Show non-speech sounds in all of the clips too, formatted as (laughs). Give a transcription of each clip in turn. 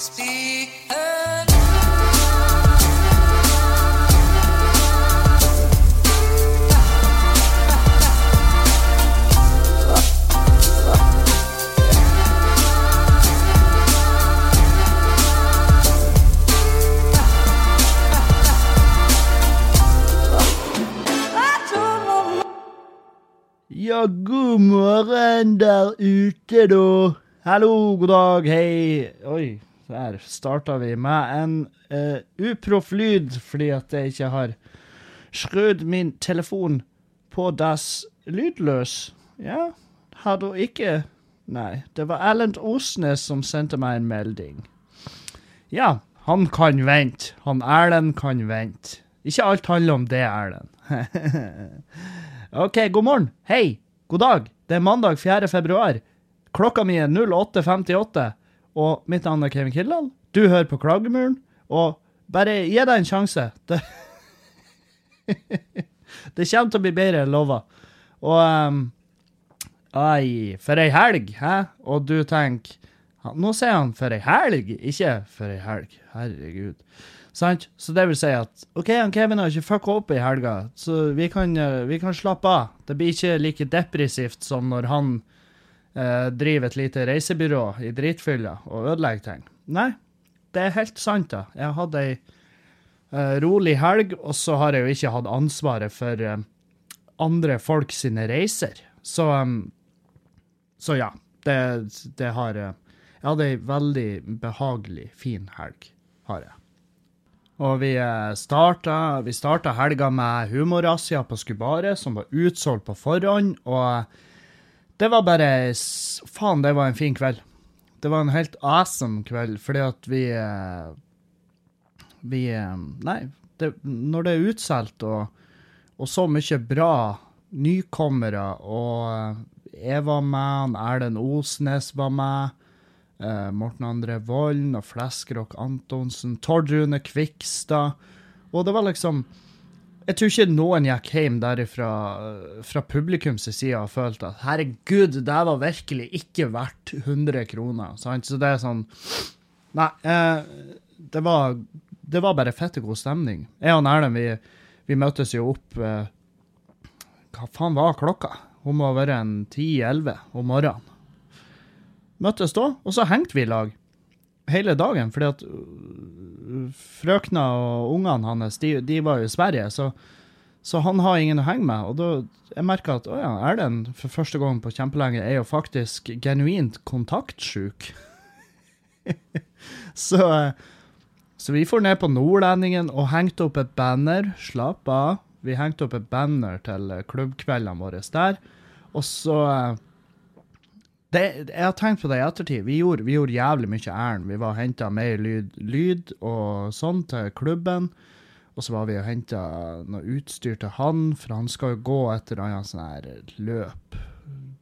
Ja, god morgen der ute, da. Hallo, god dag, hei. Oi, der starta vi med en uh, uproff lyd fordi at jeg ikke har skrudd min telefon på dass lydløs. Ja, har du ikke Nei, det var Erlend Osnes som sendte meg en melding. Ja, han kan vente. Han Erlend kan vente. Ikke alt handler om det, Erlend. (laughs) OK, god morgen. Hei. God dag. Det er mandag 4. februar. Klokka mi er 08.58, og mitt navn er Kevin Kildahl. Du hører på Klagemuren, og bare gi deg en sjanse. Det, (laughs) det kommer til å bli bedre lova. Og um, Ai, for ei helg, hæ? Og du tenker Nå sier han for ei helg, ikke for ei helg. Herregud. Sant? Så det vil si at OK, han Kevin har ikke fucka opp i helga, så vi kan, eh, vi kan slappe av. Det blir ikke like depressivt som når han eh, driver et lite reisebyrå i dritfylla og ødelegger ting. Nei, det er helt sant, da. Jeg hadde ei eh, rolig helg, og så har jeg jo ikke hatt ansvaret for eh, andre folk sine reiser. Så um, så ja, det, det har eh, Jeg hadde ei veldig behagelig, fin helg, har jeg. Og vi eh, starta, vi starta helga med humorrazzia på Skubaret, som var utsolgt på forhånd. Og det var bare Faen, det var en fin kveld. Det var en helt awesome kveld, fordi at vi eh, Vi Nei, det, når det er utsolgt og, og så mye bra nykommere og jeg var med, Erlend Osnes var med. Morten André Volden og Fleskrock Antonsen. Tord Rune Kvikstad. Og det var liksom Jeg tror ikke noen gikk hjem derifra fra publikums side og følte at herregud, det var virkelig ikke verdt 100 kroner. Sant? Så det er sånn Nei, eh, det var det var bare fette god stemning. Jeg og Erlend, vi, vi møttes jo opp eh, Hva faen var klokka? Hun må ha vært en 10-11 om morgenen. Møttes da, og så hengte vi i lag hele dagen, fordi at frøkna og ungene hans de, de, var jo i Sverige, så, så, han har ingen å henge med. Og da jeg merka at å ja, Erlend for første gang på kjempelenge er jo faktisk genuint kontaktsjuk. (laughs) så, så vi får ned på Nordlendingen og hengte opp et banner. Slapp av. Vi hengte opp et banner til klubbkveldene våre der. Og så det, Jeg har tenkt på det i ettertid. Vi gjorde, vi gjorde jævlig mye ærend. Vi var og henta mer lyd, lyd, og sånn til klubben. Og så var vi og henta noe utstyr til han, for han skal jo gå et eller annet sånn her løp.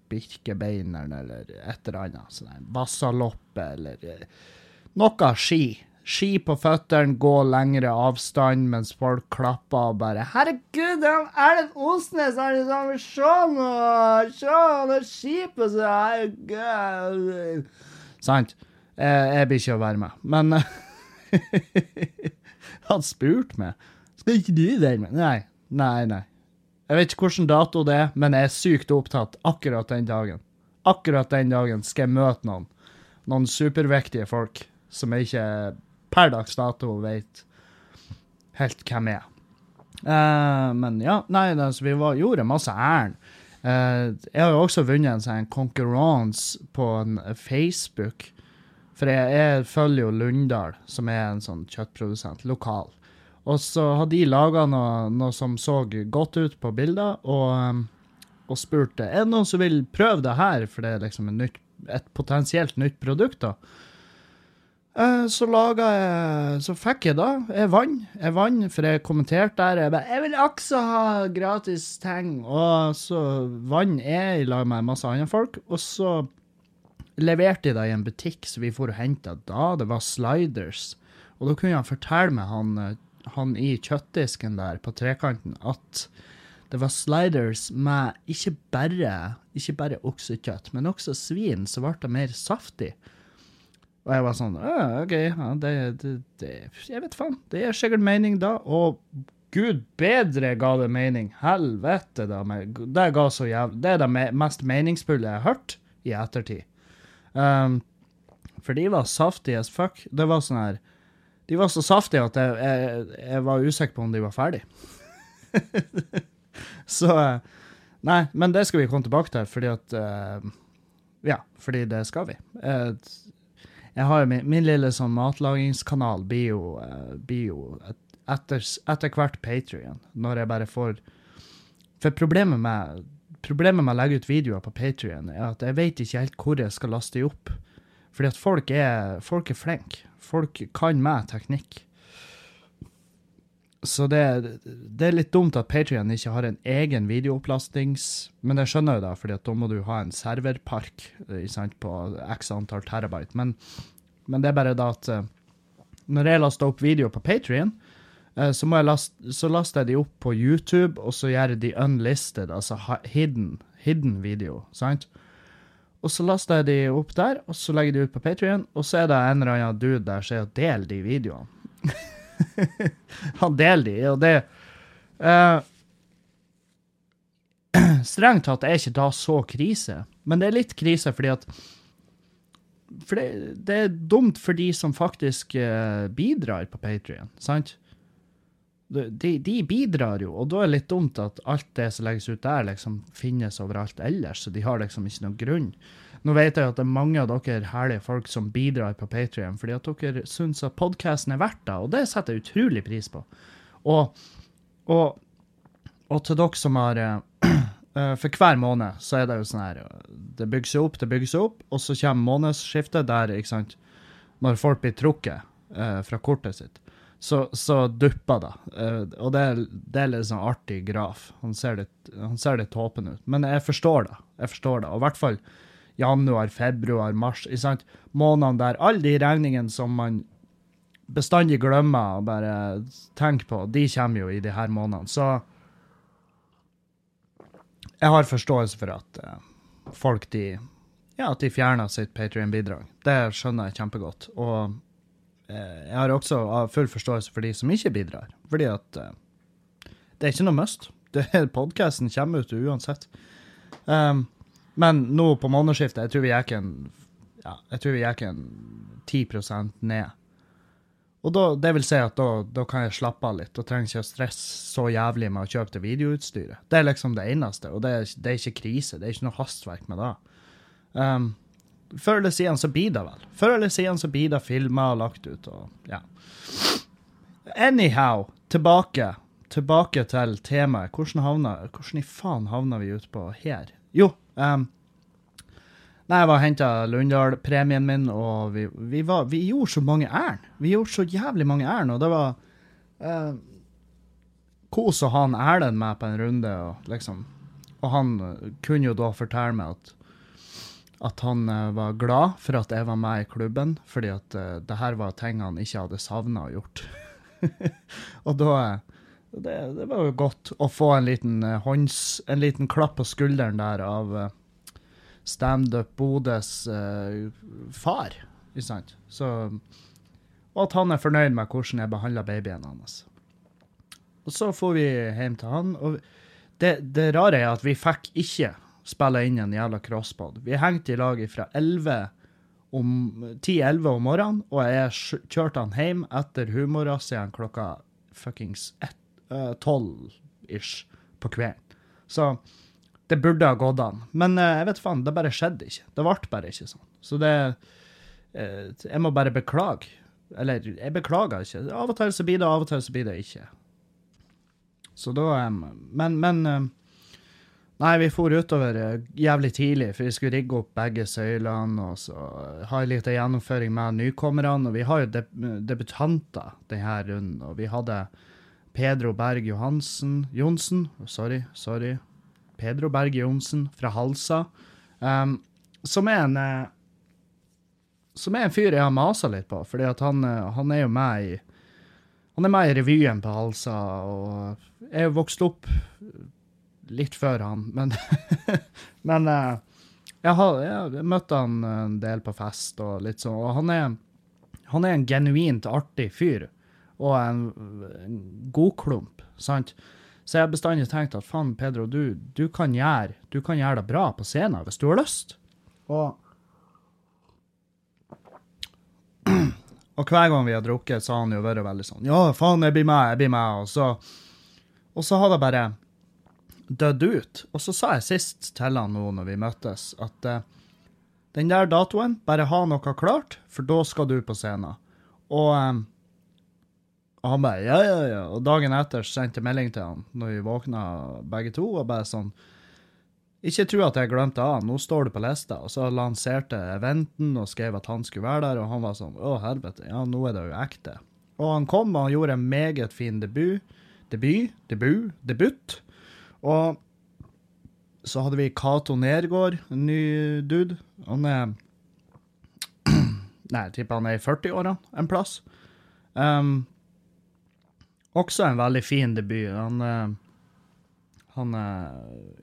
Birkebeineren eller et eller annet. Sånn eller eh, noe ski ski på føttene, gå lengre avstand mens folk klapper og bare 'Herregud, han Erlend Osnes har liksom Se nå! Se, han har ski på seg! Herregud!' Sant? Jeg, jeg blir ikke å være med. Men (laughs) Han spurte meg. 'Skal ikke du være med?' Nei. Nei, nei. Jeg vet ikke hvilken dato det er, men jeg er sykt opptatt akkurat den dagen. Akkurat den dagen skal jeg møte noen. Noen superviktige folk som jeg ikke per dags dato vet helt hvem jeg er. Uh, men ja, nei, altså, vi var, gjorde masse ærend. Uh, jeg har jo også vunnet en sånn konkurranse på en Facebook. For jeg, jeg, følger jo Lundahl, som er en sånn kjøttprodusent, lokal. Og så har de laga noe, noe, som så godt ut på bilder, og, um, og spurte er det noen som vil prøve det her, for det er liksom nytt, et potensielt nytt produkt. da. Eh, så laga jeg Så fikk jeg da. Jeg vant. Jeg vant, for jeg kommenterte der. Jeg bare 'Jeg vil også ha gratis ting'. Og så vant jeg i lag med masse andre folk. Og så leverte jeg det i en butikk så vi for og henta da. Det var sliders. Og da kunne han fortelle meg, han, han i kjøttdisken der på trekanten, at det var sliders med ikke bare, ikke bare oksekjøtt, men også svin, så ble det mer saftig. Og jeg var sånn «Ja, OK, ja, det, det, det Jeg vet faen. Det gir sikkert mening da. Og gud bedre ga det mening. Helvete, da. men...» Det ga så jævlig Det er det mest meningsfulle jeg har hørt i ettertid. Um, for de var saftige as fuck. Det var sånn her De var så saftige at jeg, jeg, jeg var usikker på om de var ferdige. (laughs) så Nei, men det skal vi komme tilbake til, fordi at uh, Ja, fordi det skal vi. Eh, jeg har jo min, min lille sånn matlagingskanal blir jo, uh, blir jo et, etter, etter hvert Patrion, når jeg bare får For problemet med, problemet med å legge ut videoer på Patrion er at jeg vet ikke helt hvor jeg skal laste dem opp. Fordi at folk er, folk er flinke. Folk kan med teknikk. Så det, det er litt dumt at Patrion ikke har en egen videoopplastingss... Men jeg skjønner jo det, at da må du ha en serverpark eh, sant, på x antall terabyte. Men, men det er bare da at eh, når jeg laster opp video på Patrion, eh, så, laste, så laster jeg de opp på YouTube, og så gjør jeg de unlisted, altså hidden, hidden video. sant? Og så laster jeg de opp der, og så legger de ut på Patrion, og så er det en eller annen dude der som sier deler de videoene. (laughs) Han deler de, og det uh, (clears throat) Strengt tatt er ikke da så krise, men det er litt krise fordi at For det, det er dumt for de som faktisk uh, bidrar på Patrion, sant? De, de, bidrar jo, og da er det litt dumt at alt det som legges ut der, liksom finnes overalt ellers, så de har liksom ikke noen grunn. Nå vet jeg at det er mange av dere herlige folk som bidrar på Patrion, fordi at dere syns at podkasten er verdt det, og det setter jeg utrolig pris på. Og, og, og til dere som har eh, (clears throat) eh, For hver måned så er det jo sånn her Det bygger seg opp, det bygger seg opp, og så kommer månedsskiftet der, ikke sant Når folk blir trukket eh, fra kortet sitt, så, så dupper det. Og det, er- det er litt sånn artig graf. Han ser litt, han litt tåpen ut. Men jeg forstår det. Jeg forstår det. Og i hvert fall januar, februar, mars. Ikke sant? Månedene der alle de regningene som man bestandig glemmer å bare tenke på, de kommer jo i de her månedene. Så jeg har forståelse for at eh, folk de ja, at de fjerner sitt Patrion-bidrag. Det skjønner jeg kjempegodt. Og eh, jeg har også full forståelse for de som ikke bidrar, fordi at eh, det er ikke noe must. Podkasten kommer ut uansett. Um, men nå på månedsskiftet, jeg tror vi gikk en ja, jeg tror vi gikk en 10 ned. Og da, det vil si at da, da kan jeg slappe av litt, og trenger ikke å stresse så jævlig med å kjøpe det videoutstyret. Det er liksom det eneste, og det er, det er ikke krise. Det er ikke noe hastverk med det. Um, før eller siden så blir det vel. Før eller siden så blir det filma og lagt ut, og ja. Anyhow, tilbake. Tilbake til temaet. Hvordan, havna, hvordan i faen havna vi ute på her? Jo, um, Nei, jeg var henta Lundahl-premien min, og vi, vi, var, vi gjorde så mange ærend. Vi gjorde så jævlig mange ærend, og det var eh, kos å ha han Erlend med på en runde, og liksom Og han eh, kunne jo da fortelle meg at at han eh, var glad for at jeg var med i klubben, fordi at eh, det her var ting han ikke hadde savna å gjort. (laughs) og da eh, det, det var jo godt å få en liten, eh, hånds, en liten klapp på skulderen der av uh, standup Bodøs uh, far, ikke sant? Så, og at han er fornøyd med hvordan jeg behandler babyen hans. Og så får vi hjem til han, og det, det rare er at vi fikk ikke spille inn en jævla crosspod. Vi hengte i lag fra 11 om 10-11 om morgenen, og jeg kjørte han hjem etter humorrazziaen klokka fuckings ett- eh, 12-ish på kvelden. Så det burde ha gått an. Men uh, jeg vet faen, det bare skjedde ikke. Det ble bare ikke sånn. Så det uh, Jeg må bare beklage. Eller, jeg beklager ikke. Av og til så blir det, av og til så blir det ikke. Så da um, Men, men um, Nei, vi for utover jævlig tidlig, for vi skulle rigge opp begge søylene og så ha en liten gjennomføring med nykommerne. Og vi har jo deb debutanter denne runden, og vi hadde Pedro Berg Johansen Johnsen, sorry, sorry. Pedro Berg Johnsen fra Halsa, Um, som er en uh, som er en fyr jeg har masa litt på, fordi at han, uh, han er jo med i han er med i revyen på Halsa, og jeg er jo vokst opp litt før han, men, (laughs) men uh, jeg har, jeg han en del på fest og litt sånn, og han er, han er en genuint artig fyr. Og en, en godklump, sant? Så jeg har bestandig tenkt at faen, Pedro, du, du, kan gjøre, du kan gjøre det bra på scenen hvis du har lyst. Og (clears throat) Og hver gang vi har drukket, så har han jo vært veldig sånn Ja, faen, jeg blir med, jeg blir med. Og så, og så har det bare dødd ut. Og så sa jeg sist til han nå når vi møttes, at uh, den der datoen, bare ha noe klart, for da skal du på scenen. Og, um, og han bare ja, ja, ja. Og dagen etter sendte jeg melding til han når vi våkna begge to, og bare sånn ikke tro at jeg glemte han, nå står du på lista. Og så lanserte eventen og skrev at han skulle være der, og han var sånn Å, helvete, ja, nå er det jo ekte. Og han kom, og han gjorde en meget fin debut. Debut? Debut? Debut. Og så hadde vi Cato Nergård, en ny dude. Han er (clears throat) Nei, jeg tipper han er i 40-åra en plass. Um, også en veldig fin debut. Han uh, han eh,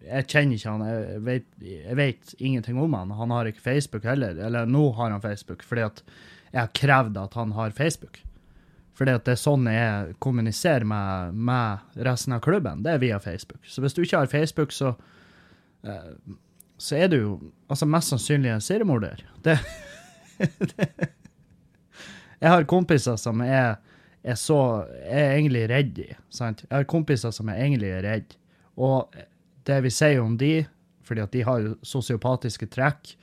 Jeg kjenner ikke han, jeg vet, jeg vet, ingenting om han. Han har ikke Facebook heller. Eller nå har han Facebook, fordi at jeg har krevd at han har Facebook. Fordi at det er sånn jeg kommuniserer med, med resten av klubben. Det er via Facebook. Så hvis du ikke har Facebook, så eh, så er du jo altså mest sannsynlig en seriemorder. Det, (laughs) det Jeg har kompiser som er, er så er egentlig redd i. Sant? Jeg har kompiser som er egentlig redd. Og det vi sier om de, fordi at de har jo sosiopatiske trekk,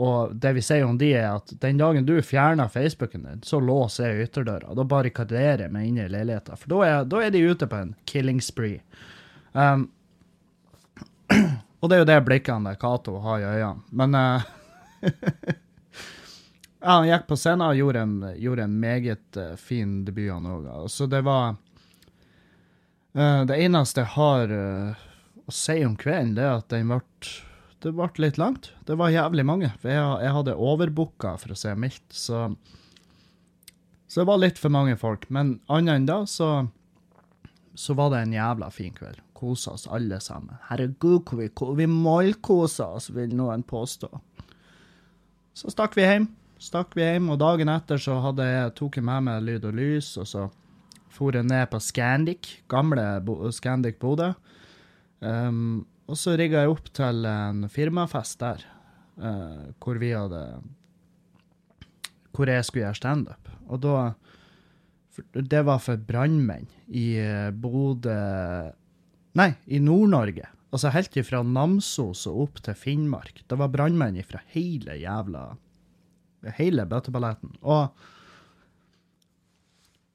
og det vi sier om de, er at den dagen du fjerner Facebooken din, så låser jeg ytterdøra. Da barrikaderer jeg meg inne i leiligheten. For da er, er, de ute på en killing spree. Um, (clears throat) og det er jo det blikkene Cato har i øynene. Men uh, (laughs) ja, han gikk på scenen og gjorde en, gjorde en meget uh, fin debut, han òg. Så det var Uh, det eneste jeg har uh, å si om kvelden, det er at den ble det ble litt langt. Det var jævlig mange. For jeg, jeg hadde overbooka, for å si mildt. Så, så det var litt for mange folk. Men annet enn da, så, så var det en jævla fin kveld. Kosa oss alle sammen. Herregud, hvor vi, vi målkosa oss, vil noen påstå. Så stakk vi hjem. Stakk vi hjem, og dagen etter så jeg, tok jeg med meg lyd og lys, og så for jeg ned på Scandic, gamle Scandic Bodø. Um, og så rigga jeg opp til en firmafest der, uh, hvor vi hadde Hvor jeg skulle gjøre standup. Og da Det var for brannmenn i uh, Bodø Nei, i Nord-Norge. Altså helt ifra Namsos og opp til Finnmark. Det var brannmenn fra hele jævla Hele bøtteballetten. Og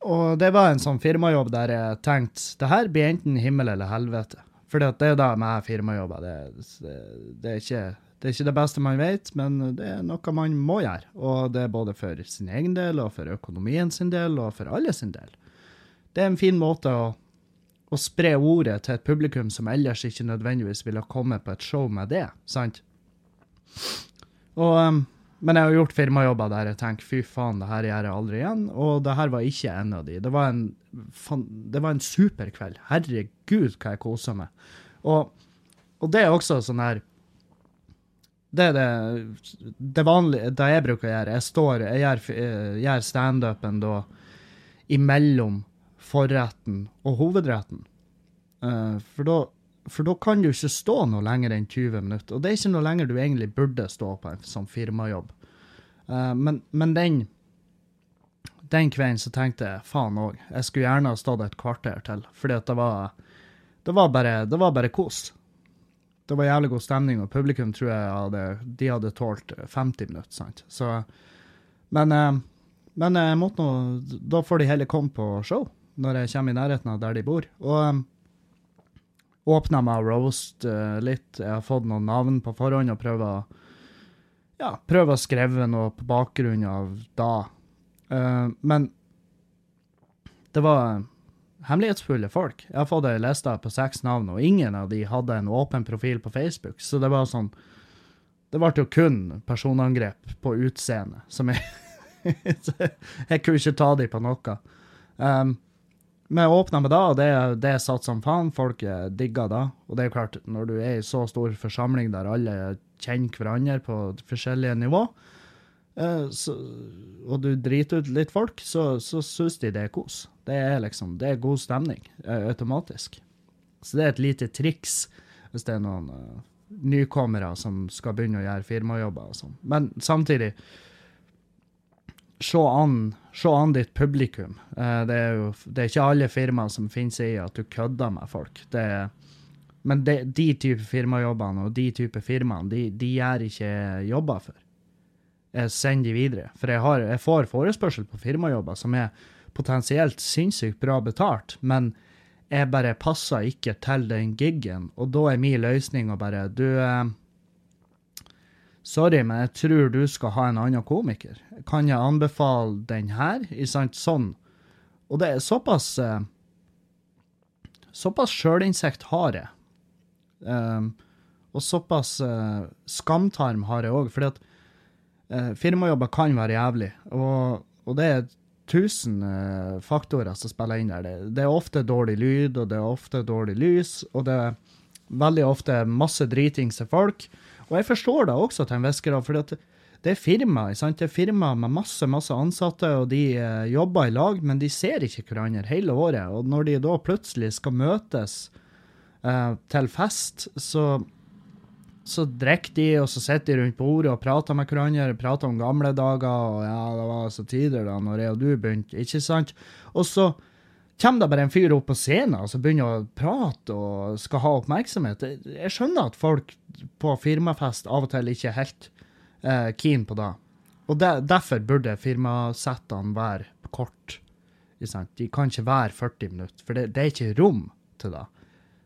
og det var en sånn firmajobb der jeg tenkte det her blir enten himmel eller helvete. For det er jo da med firmajobber. Det, det, det, er ikke, det er ikke det beste man vet, men det er noe man må gjøre. Og det er både for sin egen del, og for økonomien sin del, og for alle sin del. Det er en fin måte å, å spre ordet til et publikum som ellers ikke nødvendigvis ville kommet på et show med det, sant? Og um, men jeg har gjort firmajobber der jeg tenker fy faen, det her gjør jeg aldri igjen. Og det her var ikke en av de. Det var en, det var en super kveld. Herregud, hva jeg kosa meg. Og, og, det er også sånn her Det er det, det vanlige, det jeg bruker å gjøre. Jeg står, jeg gjør, gjør standupen da imellom forretten og hovedretten. Uh, for da for da kan du ikke stå noe lenger enn 20 minutter. Og det er ikke noe lenger du egentlig burde stå på en sånn firmajobb. Uh, men, men, den den kvelden så tenkte jeg faen òg, jeg skulle gjerne ha stått et kvarter til. Fordi at det var, det var bare, det var bare kos. Det var jævlig god stemning, og publikum tror jeg hadde, de hadde tålt 50 minutter. sant? Så, men, uh, men jeg måtte nå, da får de heller komme på show når jeg kommer i nærheten av der de bor. Og åpna meg og roast uh, litt. Jeg har fått noen navn på forhånd og prøver ja, prøver å skrive noe på bakgrunn av da. Uh, men det var hemmelighetsfulle folk. Jeg har fått ei liste på seks navn, og ingen av de hadde en åpen profil på Facebook. Så det var sånn Det ble jo kun personangrep på utseende, som jeg (laughs) Jeg kunne ikke ta de på noe. Um, vi åpna med da, og det, det satt som faen. Folk eh, digga da. Og det er klart, når du er i så stor forsamling der alle kjenner hverandre på forskjellige nivå, eh, så, og du driter ut litt folk, så, så syns de det er kos. Det er liksom, det er god stemning eh, automatisk. Så det er et lite triks hvis det er noen uh, nykommere som skal begynne å gjøre firmajobber og sånn. Men samtidig Se an, se an ditt publikum. Uh, det, er jo, det er ikke alle firmaer som finner seg i at du kødder med folk. Det men det, de type firmajobbene og de type firmaene, de, de gjør ikke jobber for. Jeg sender de videre. For jeg, har, jeg får forespørsel på firmajobber som er potensielt sinnssykt bra betalt, men jeg bare passer ikke til den gigen. Og da er min løsning å bare Du, eh, sorry, men jeg tror du skal ha en annen komiker. Kan jeg anbefale den her? I sant, sånn. Og det er såpass eh, Såpass sjølinnsikt har jeg. Um, og såpass uh, skamtarm har jeg òg. Fordi at uh, firmajobber kan være jævlig. Og, og det er tusen uh, faktorer som spiller inn der. Det, det, er ofte dårlig lyd, og det er ofte dårlig lys, og det er veldig ofte masse driting til folk. Og jeg forstår det også til en viss grad, for det er firma sant? Det er firma med masse masse ansatte, og de uh, jobber i lag, men de ser ikke hverandre hele året. Og når de da plutselig skal møtes uh, til fest, så så drikker de, og så sitter de rundt bordet og prater med hverandre. Prater om gamle dager, og ja, det var så tider da når jeg og du begynte, ikke sant? Og så kommer det bare en fyr opp på scenen og så begynner å prate og skal ha oppmerksomhet. Jeg skjønner at folk på firmafest av og til ikke er helt uh, keen på det. Og de, derfor burde firmasettene være kort. De kan ikke være 40 minutter, for det, det er ikke rom til det.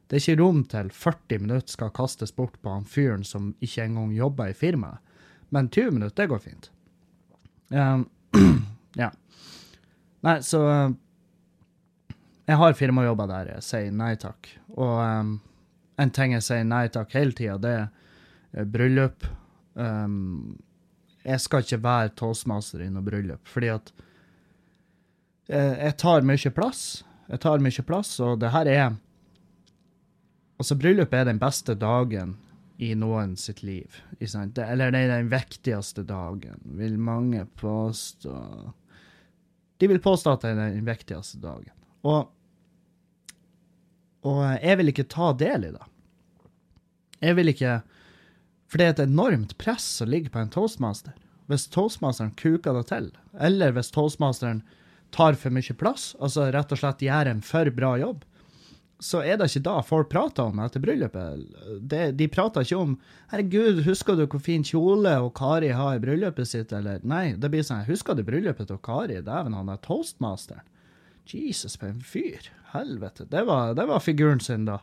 Det er ikke rom til 40 minutter skal kastes bort på han fyren som ikke engang jobber i firmaet. Men 20 minutter, det går fint. Um, (clears throat) ja. Nei, så uh, Jeg har firmajobber der jeg sier nei takk. Og um, en ting jeg sier nei takk hele tida, det er uh, bryllup. Um, jeg skal ikke være toastmaster i noe bryllup, fordi at jeg, jeg tar mye plass. Jeg tar mye plass, og det her er Altså, bryllup er den beste dagen i noen sitt liv. Det, eller det er den viktigste dagen, vil mange påstå. De vil påstå at det er den viktigste dagen. Og, og jeg vil ikke ta del i det. Jeg vil ikke For det er et enormt press som ligger på en toastmaster. Hvis toastmasteren kuker det til, eller hvis toastmasteren tar for mye plass, altså rett og slett gjør en for bra jobb, så er det ikke da folk prater om etter bryllupet. Det, de prater ikke om 'Herregud, husker du hvor fin kjole og Kari har i bryllupet sitt?' eller Nei, det blir sånn 'Husker du bryllupet til Kari?' Dæven, han er toastmasteren. Jesus, for en fyr. Helvete. Det var, det var, figuren sin, da.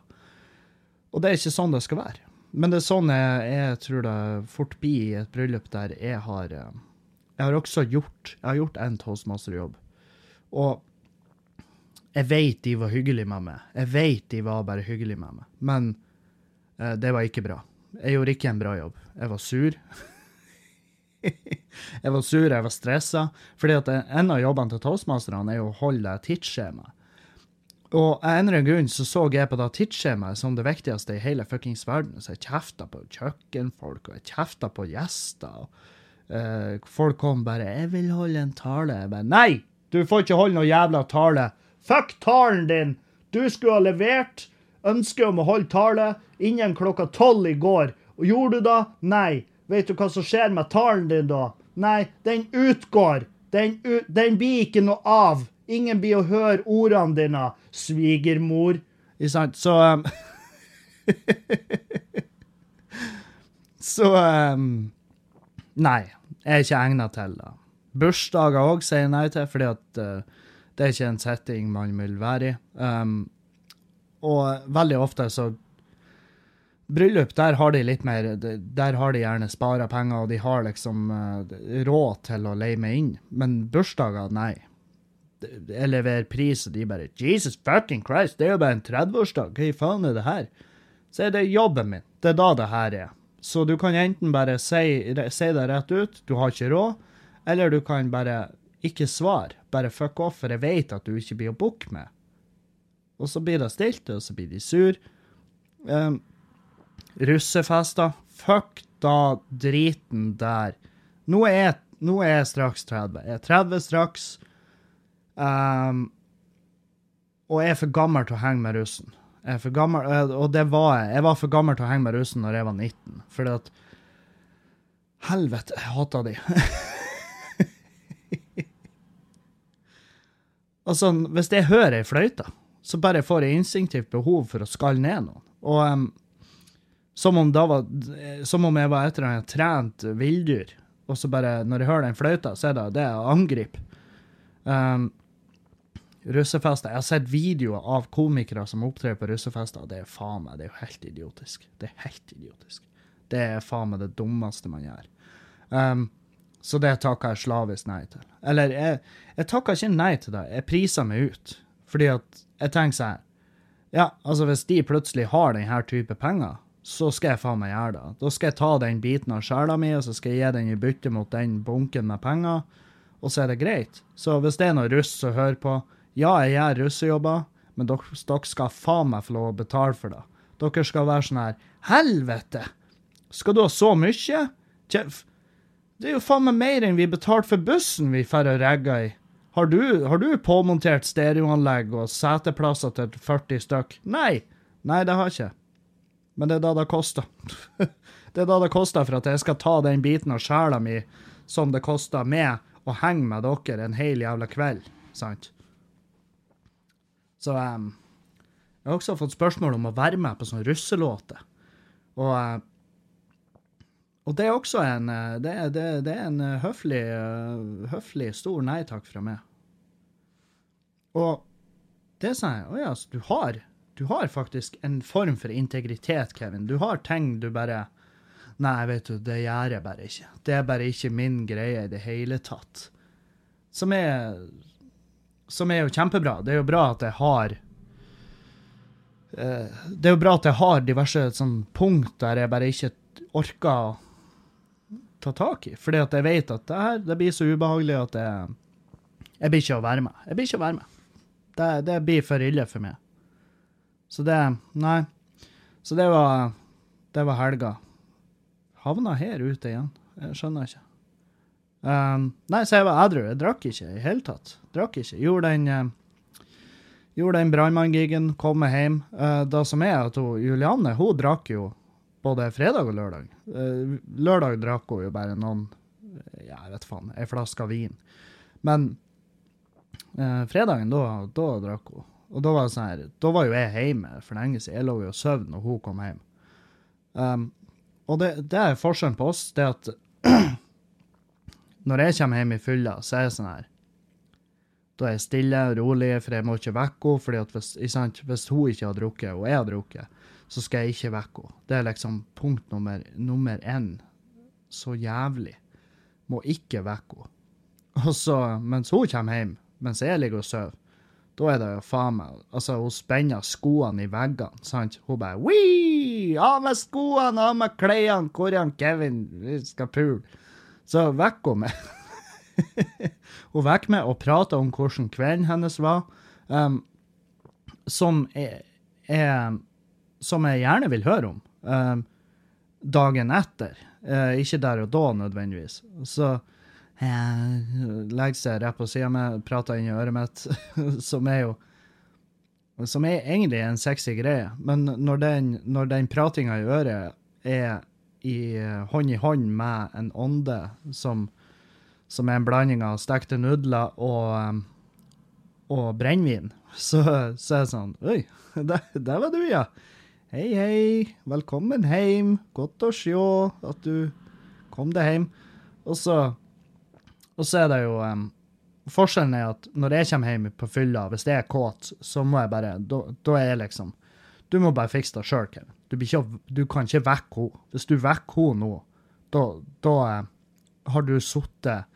Og det er ikke sånn det skal være. Men det er sånn jeg, jeg tror det fort blir i et bryllup der jeg har eh, Jeg har også gjort Jeg har gjort en toastmasterjobb. Og jeg vet de var hyggelige med meg. Jeg vet de var bare hyggelige med meg. Men eh, det var ikke bra. Jeg gjorde ikke en bra jobb. Jeg var sur. (laughs) (laughs) jeg var sur, jeg var stressa. Fordi at en av jobbene til toastmasterne er å holde tidsskjema. Og av en eller annen grunn så så jeg på det tidsskjemaet som det viktigste i hele fuckings verden. Så jeg kjefta på kjøkkenfolk, og jeg kjefta på gjester. Uh, folk kom bare 'Jeg vil holde en tale.' Jeg bare 'Nei! Du får ikke holde noe jævla tale!' Fuck talen din! Du skulle ha levert ønske om å holde tale innen klokka tolv i går. Og gjorde du det? Nei. Vet du hva som skjer med talen din da? Nei, den utgår. Den, den blir ikke noe av. Ingen blir å høre ordene dine, svigermor. Ikke sant? Så um, (laughs) Så um, Nei, jeg er ikke egna til det. Bursdager òg sier jeg nei til, fordi at uh, det er ikke en setting man vil være i. Um, og veldig ofte så Bryllup, der har de litt mer Der har de gjerne spara penger, og de har liksom uh, råd til å leie meg inn. Men bursdager, nei. Jeg leverer pris, og de bare Jesus fucking Christ, det er jo bare en 30-årsdag, hva i faen er det her? Så er det jobben min. Det er da det her er. Så du kan enten bare si, si det rett ut, du har ikke råd, eller du kan bare ikke svare. Bare fuck off, for jeg vet at du ikke blir å booke med. og så blir det stilt, og så blir de sur. Um, russefester. Fuck da driten der. Nå er, nå er jeg straks 30. Jeg er 30 straks. Um, og jeg er for gammel til å henge med russen. Jeg er for gammel, eh, og det var jeg. Jeg var for gammel til å henge med russen når jeg var 19. Fordi at Helvete, jeg hata de. (laughs) altså, hvis jeg hører ei fløyte, så bare får jeg instinktivt behov for å skalle ned noen. Og um, som, om var, som om jeg var et eller annet trent villdyr. Og så bare, når jeg hører den fløyta, så er det det å angripe. Um, russefester. Jeg har sett videoer av komikere som opptrer på russefester. og Det er faen meg, det er jo helt idiotisk. Det er helt idiotisk. Det er faen meg det dummeste man gjør. Um, så det takker jeg slavisk nei til. Eller, jeg, jeg takker ikke nei til det, jeg priser meg ut. Fordi at jeg tenker sånn Ja, altså, hvis de plutselig har denne type penger, så skal jeg faen meg gjøre det. Da skal jeg ta den biten av sjela mi, og så skal jeg gi den i bytte mot den bunken med penger, og så er det greit. Så hvis det er noen russ som hører på, ja, jeg gjør russejobber, men dere, dere skal faen meg få lov å betale for det. Dere skal være sånn her Helvete! Skal du ha så mye? Det er jo faen meg mer enn vi betalte for bussen vi drar og regger i. Har du, har du påmontert stereoanlegg og seteplasser til 40 stykk? Nei. Nei, det har jeg ikke. Men det er da det koster. (laughs) det er da det koster for at jeg skal ta den biten av sjela mi som det koster med å henge med dere en hel jævla kveld. Sant? Så um, jeg har også fått spørsmål om å være med på sånne russelåter. Og, uh, og det er også en eh, Det, det, det er en eh, høflig, uh, høflig stor nei takk fra meg. Og det sa jeg. Å ja, så du har du har faktisk en form for integritet, Kevin. Du har ting du bare Nei, vet du, det gjør jeg bare ikke. Det er bare ikke min greie i det hele tatt. Som er som er jo kjempebra. Det er jo bra at jeg har uh, Det er jo bra at jeg har diverse sånn punkt der jeg bare ikke orker å ta tak i. Fordi at jeg vet at det her det blir så ubehagelig at jeg, jeg blir ikke å være med. Jeg blir ikke å være med. Det, det blir for ille for meg. Så det Nei. Så det var Det var helga. Havna her ute igjen. Jeg skjønner ikke. Um, nei, så jeg var edru. Jeg drakk ikke i hele tatt. Drakk ikke. Gjorde den uh, gjorde den brannmanngigen, kom meg hjem. Uh, det som er at hun, Julianne hun drakk jo både fredag og lørdag. Uh, lørdag drakk hun jo bare noen ja, jeg vet faen, ei flaske vin. Men uh, fredagen, da, da drakk hun. Og da var, sånn her, da var jo jeg hjemme for lenge siden. Jeg lå jo og sov når hun kom hjem. Um, og det, det, er forskjellen på oss, det at (clears throat) når jeg kommer hjem i fylla, så er jeg sånn her Da er jeg stille og rolig, for jeg må ikke vekke henne. at hvis, hvis, hun ikke har drukket, og jeg har drukket, så skal jeg ikke vekke henne. Det er liksom punkt nummer, nummer én. Så jævlig. Må ikke vekke henne. (laughs) Og så, mens hun kommer hjem, mens jeg ligger og sover, da er det jo faen meg Altså, hun spenner skoene i veggene, sant? Hun bare Wii! Av med skoene, av med klærne! Hvor er Kevin? Vi skal pule. Så vekker hun meg. (laughs) hun vekker meg og prater om hvordan kvelden hennes var, um, som, er, er, som jeg gjerne vil høre om. Um, dagen etter. Uh, ikke der og da, nødvendigvis. Så legger seg rett på sida mi, prater inn i øret mitt, (laughs) som er jo Som er egentlig en sexy greie. Men når den, når den pratinga i øret er i hånd i hånd med en ånde som, som er en blanding av stekte nudler og, um, og brennevin, (laughs) så, så, er det sånn Oi, (laughs) der, der, var du, ja. Hei, hei. Velkommen hjem. Godt å se at du kom deg hjem. Og så, og så er det jo um, Forskjellen er at når jeg kommer hjem på fylla, hvis jeg er kåt, så må jeg bare Da, da er jeg liksom Du må bare fikse det sjøl, Kevin. Du, ikke, du, kan ikke vekke henne. Hvis du vekker henne nå, da, da eh, har du sittet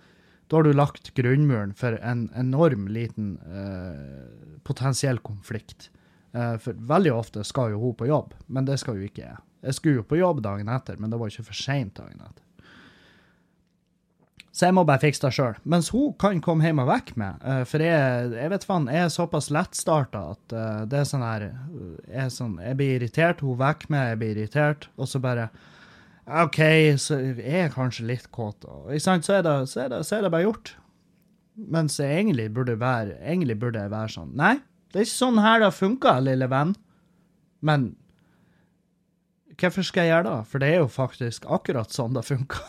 Da har du lagt grunnmuren for en enorm liten uh, potensiell konflikt. Uh, for veldig ofte skal jo hun på jobb, men det skal jo ikke jeg. Jeg skulle jo på jobb dagen etter, men det var ikke for seint dagen etter. Så jeg må bare fikse det sjøl. Mens hun kan komme hjem og vekke meg. eh, for jeg, jeg vet faen, jeg er såpass lettstarta at eh, det er sånn her jeg, er sånn, jeg blir irritert, hun vekker meg, jeg blir irritert, og så bare OK, så jeg er kanskje litt kåt, og, ikke sant? Så, er det, så, er det, så er det bare gjort. Mens jeg egentlig burde være Egentlig burde jeg være sånn Nei, det er ikke sånn her det funker, lille venn. Men hvorfor skal jeg gjøre det? For det er jo faktisk akkurat sånn det funker.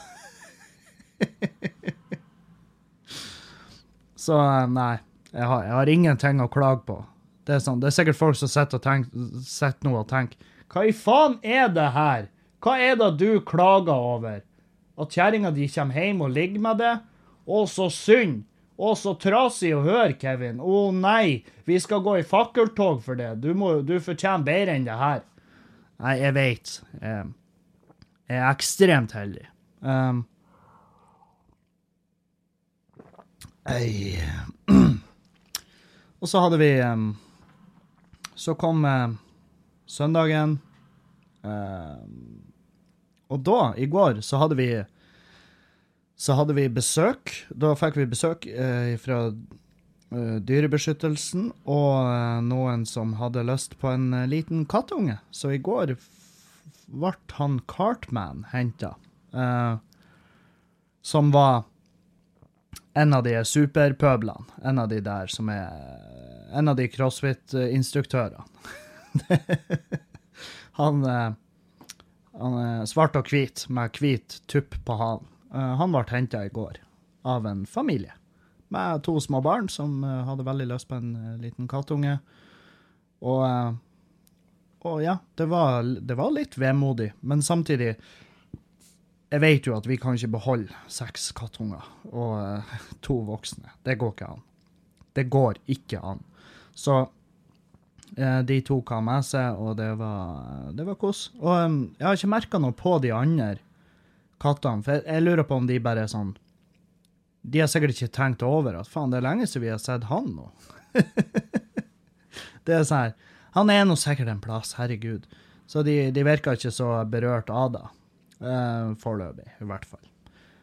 (laughs) Så nei, jeg har, jeg har ingenting å klage på. Det er, sånn, det er sikkert folk som sitter sitter nå og tenker Hva i faen er det her? Hva er det du klager over? At kjerringa di kommer hjem og ligger med det? Å, så synd! Å, så trasig å høre, Kevin. Å nei, vi skal gå i fakkeltog for det. Du, må, du fortjener bedre enn det her. Nei, jeg veit. Jeg er ekstremt heldig. Um, ei. (clears throat) Og så hadde vi Så kom uh, søndagen. Og da, i går, så hadde vi så hadde vi besøk. Da fikk vi besøk eh, fra eh, Dyrebeskyttelsen og eh, noen som hadde lyst på en eh, liten kattunge. Så i går ble han Cartman henta, eh, som var en av de superpøblene. En av de der som er En av de crossfit-instruktørene. (laughs) han, eh, han er svart og hvit, med hvit tupp på halen. Eh, han ble henta i går av en familie med to små barn som eh, hadde veldig lyst på en liten kattunge. Og, og ja, det var, det var litt vemodig, men samtidig Jeg vet jo at vi kan ikke beholde seks kattunger og uh, (laughs) to voksne. Det går ikke an. Det går ikke an. Så uh, de to han med seg, og det var, det var kos. Og um, jeg har ikke merka noe på de andre kattene, for jeg, jeg lurer på om de bare er sånn De har sikkert ikke tenkt over at faen, det er lenge siden vi har sett han nå. (laughs) det er sånn her Han er nå sikkert en plass, herregud. Så de, de virker ikke så berørt av det. Uh, Foreløpig, i hvert fall.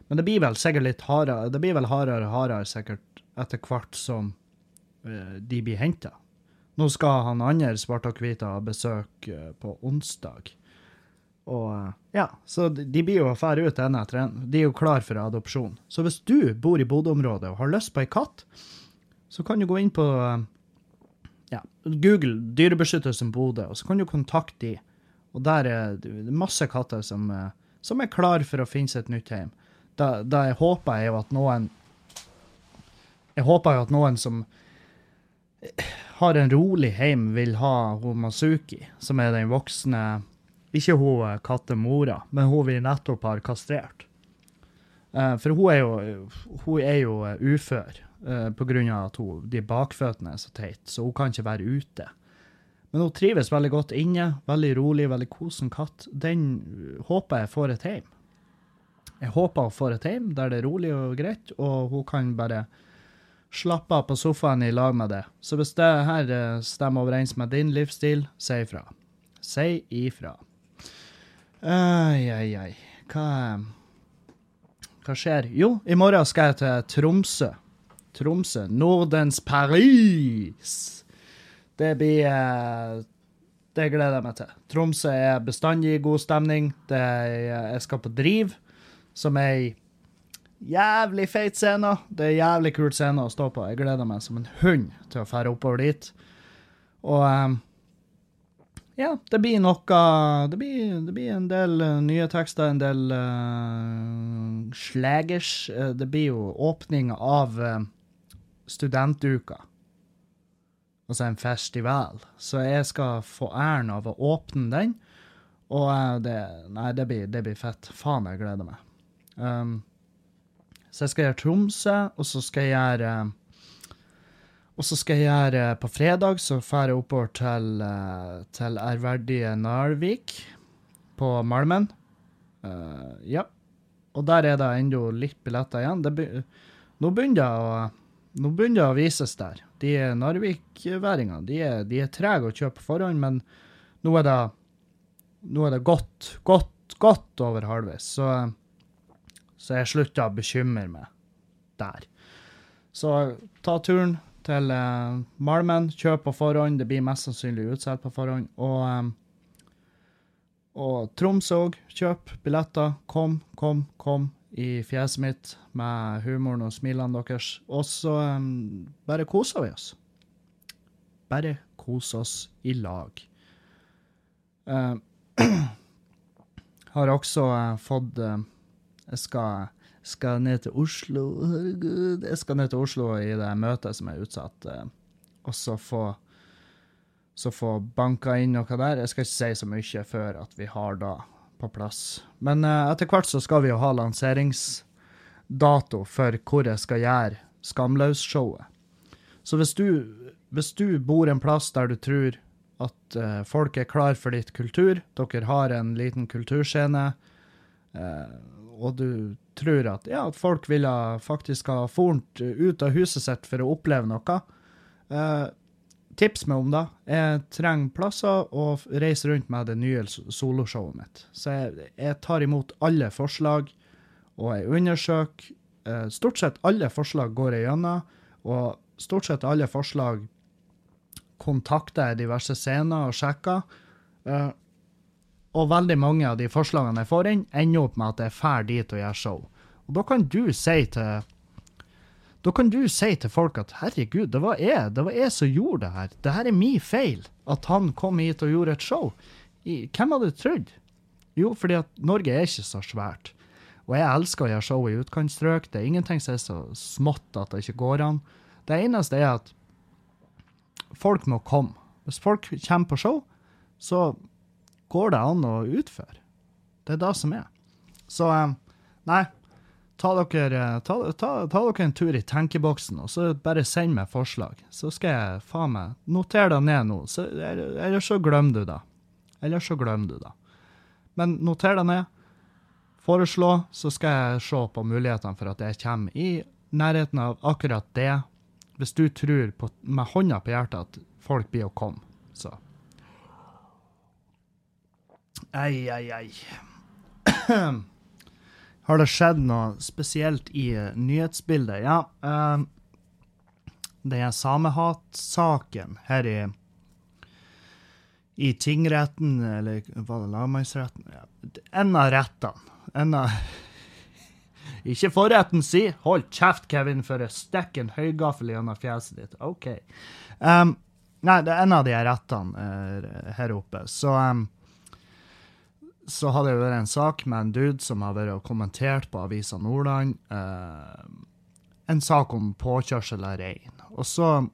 Men det blir vel sikkert litt hardere Det blir vel hardere og hardere sikkert etter hvert som eh, de blir henta. Nå skal han andre svarte og hvite ha besøk eh, på onsdag. Og ja, så de blir jo å fære ut en etter en. De er jo klar for adopsjon. Så hvis du bor i Bodø-området og har lyst på ei katt, så kan du gå inn på ja, Google Dyrebeskyttelsen Bodø, og så kan du kontakte de. Og der er det masse katter som, eh, som er klar for å finne seg et nytt hjem. Da, da jeg håper jeg jo at noen Jeg håper jo at noen som har en rolig heim, vil ha hun Masuki, som er den voksne Ikke hun eh, kattemora, men hun vi nettopp har kastrert. Eh, for hun er jo, hun er jo eh, ufør av at hun, de bakføttene er så teit, så hun kan ikke være ute. Men hun trives veldig godt inne, veldig rolig, veldig kosen katt. Den øh, håper jeg får et hjem. Jeg håper hun får et hjem der det er rolig og greit, og hun kan bare slappe av på sofaen i lag med det. Så hvis det her eh, stemmer overens med din livsstil, si ifra. Si ifra. Ai, ai, ai. Hva Hva skjer? Jo, i morgen skal jeg til Tromsø. Tromsø. Nordens Paris. Det blir eh, Det gleder jeg meg til. Tromsø er bestandig i god stemning. Det er, jeg skal på Driv, som er ei jævlig feit scene. Det er jævlig kul scene å stå på. Jeg gleder meg som en hund til å fære oppover dit. Og eh, ja, det blir noe Det blir, det blir en del eh, nye tekster, en del uh, slagers. Eh, det blir jo åpning av uh, studentuka altså en festival. Så jeg skal få æren av å åpne den. Og eh, det Nei, det blir, det blir fett. Faen, jeg gleder meg. Um, så jeg skal gjøre Tromsø, og så skal jeg gjøre Og så skal jeg gjøre På fredag så drar jeg oppover til, eh, til ærverdige Narvik på Malmen. Uh, ja. Og der er det ennå litt billetter igjen. Be- nå begynner å nå begynner det å vises der. De Narvik-væringene de er, de er trege å kjøpe forhånd, men nå er det, nå er det godt, godt, godt over halvveis. Så, Så jeg slutta å bekymre meg der. Så ta turen til uh, Malmen. Kjøp på forhånd. Det blir mest sannsynlig utsolgt på forhånd. Og, um, og Troms òg. Kjøp billetter. Kom, kom, kom i fjeset mitt med humoren og smilene deres. Og så um, bare koser vi oss. Bare kose oss i lag. Uh, (clears throat) har også uh, fått uh, Jeg skal, skal, ned til Oslo. Herregud. Jeg skal ned til Oslo i det møtet som er utsatt, og så få så få banka inn noe der. Jeg skal ikke si så mye før at vi har da på plass. Men etter hvert så skal vi jo ha lanseringsdato for hvor jeg skal gjøre Skamløs-showet. Så hvis du, hvis du bor en plass der du tror at uh, folk er klar for ditt kultur. Dere har en liten kulturscene. Uh, og du tror at, ja, at folk ville faktisk ha fornt ut av huset sitt for å oppleve noe. Uh, tips meg om det. Jeg trenger plasser og reiser rundt med det nye soloshowet mitt. Så jeg, jeg, tar imot alle forslag, og jeg undersøker. Stort sett alle forslag går jeg gjennom, og stort sett alle forslag kontakter jeg diverse scener og sjekker. Uh, og veldig mange av de forslagene jeg får inn, ender opp med at jeg drar dit og gjør show. Og da kan du si til da kan du si til folk at herregud, det var jeg det var jeg som gjorde det her. Det her er min feil at han kom hit og gjorde et show. I, hvem hadde trodd? Jo, fordi at Norge er ikke så svært. Og jeg elsker å gjøre show i utkantstrøk. Det er ingenting som er så smått at det ikke går an. Det eneste er at folk må komme. Hvis folk kommer på show, så går det an å utføre. Det er det som er. Så eh, nei, ta dere, eh, ta, ta, ta dere en tur i tenkeboksen, og så bare send meg forslag. Så skal jeg faen meg notere det ned nå, så, eller så glemmer du det. Eller så glemmer du det. Men noter det ned. Foreslå, så skal jeg se på mulighetene for at jeg kommer i nærheten av akkurat det hvis du tror på, med hånda på hjertet at folk blir å komme, så Ei, ei, ei. (clears throat) Har det skjedd noe spesielt i uh, nyhetsbildet? Ja. Uh, det er samehatsaken her i i tingretten, eller var det lagmannsretten? Ja. En av rettene. En av (laughs) ikke forretten si. Hold kjeft, Kevin, for jeg stikker en høygaffel gjennom fjeset ditt. OK. Um, nei, det er en av de rettene uh, her oppe. Så um, så hadde det vært en sak med en dude som har vært og kommentert på Avisa Nordland. Eh, en sak om påkjørsel av rein. Og så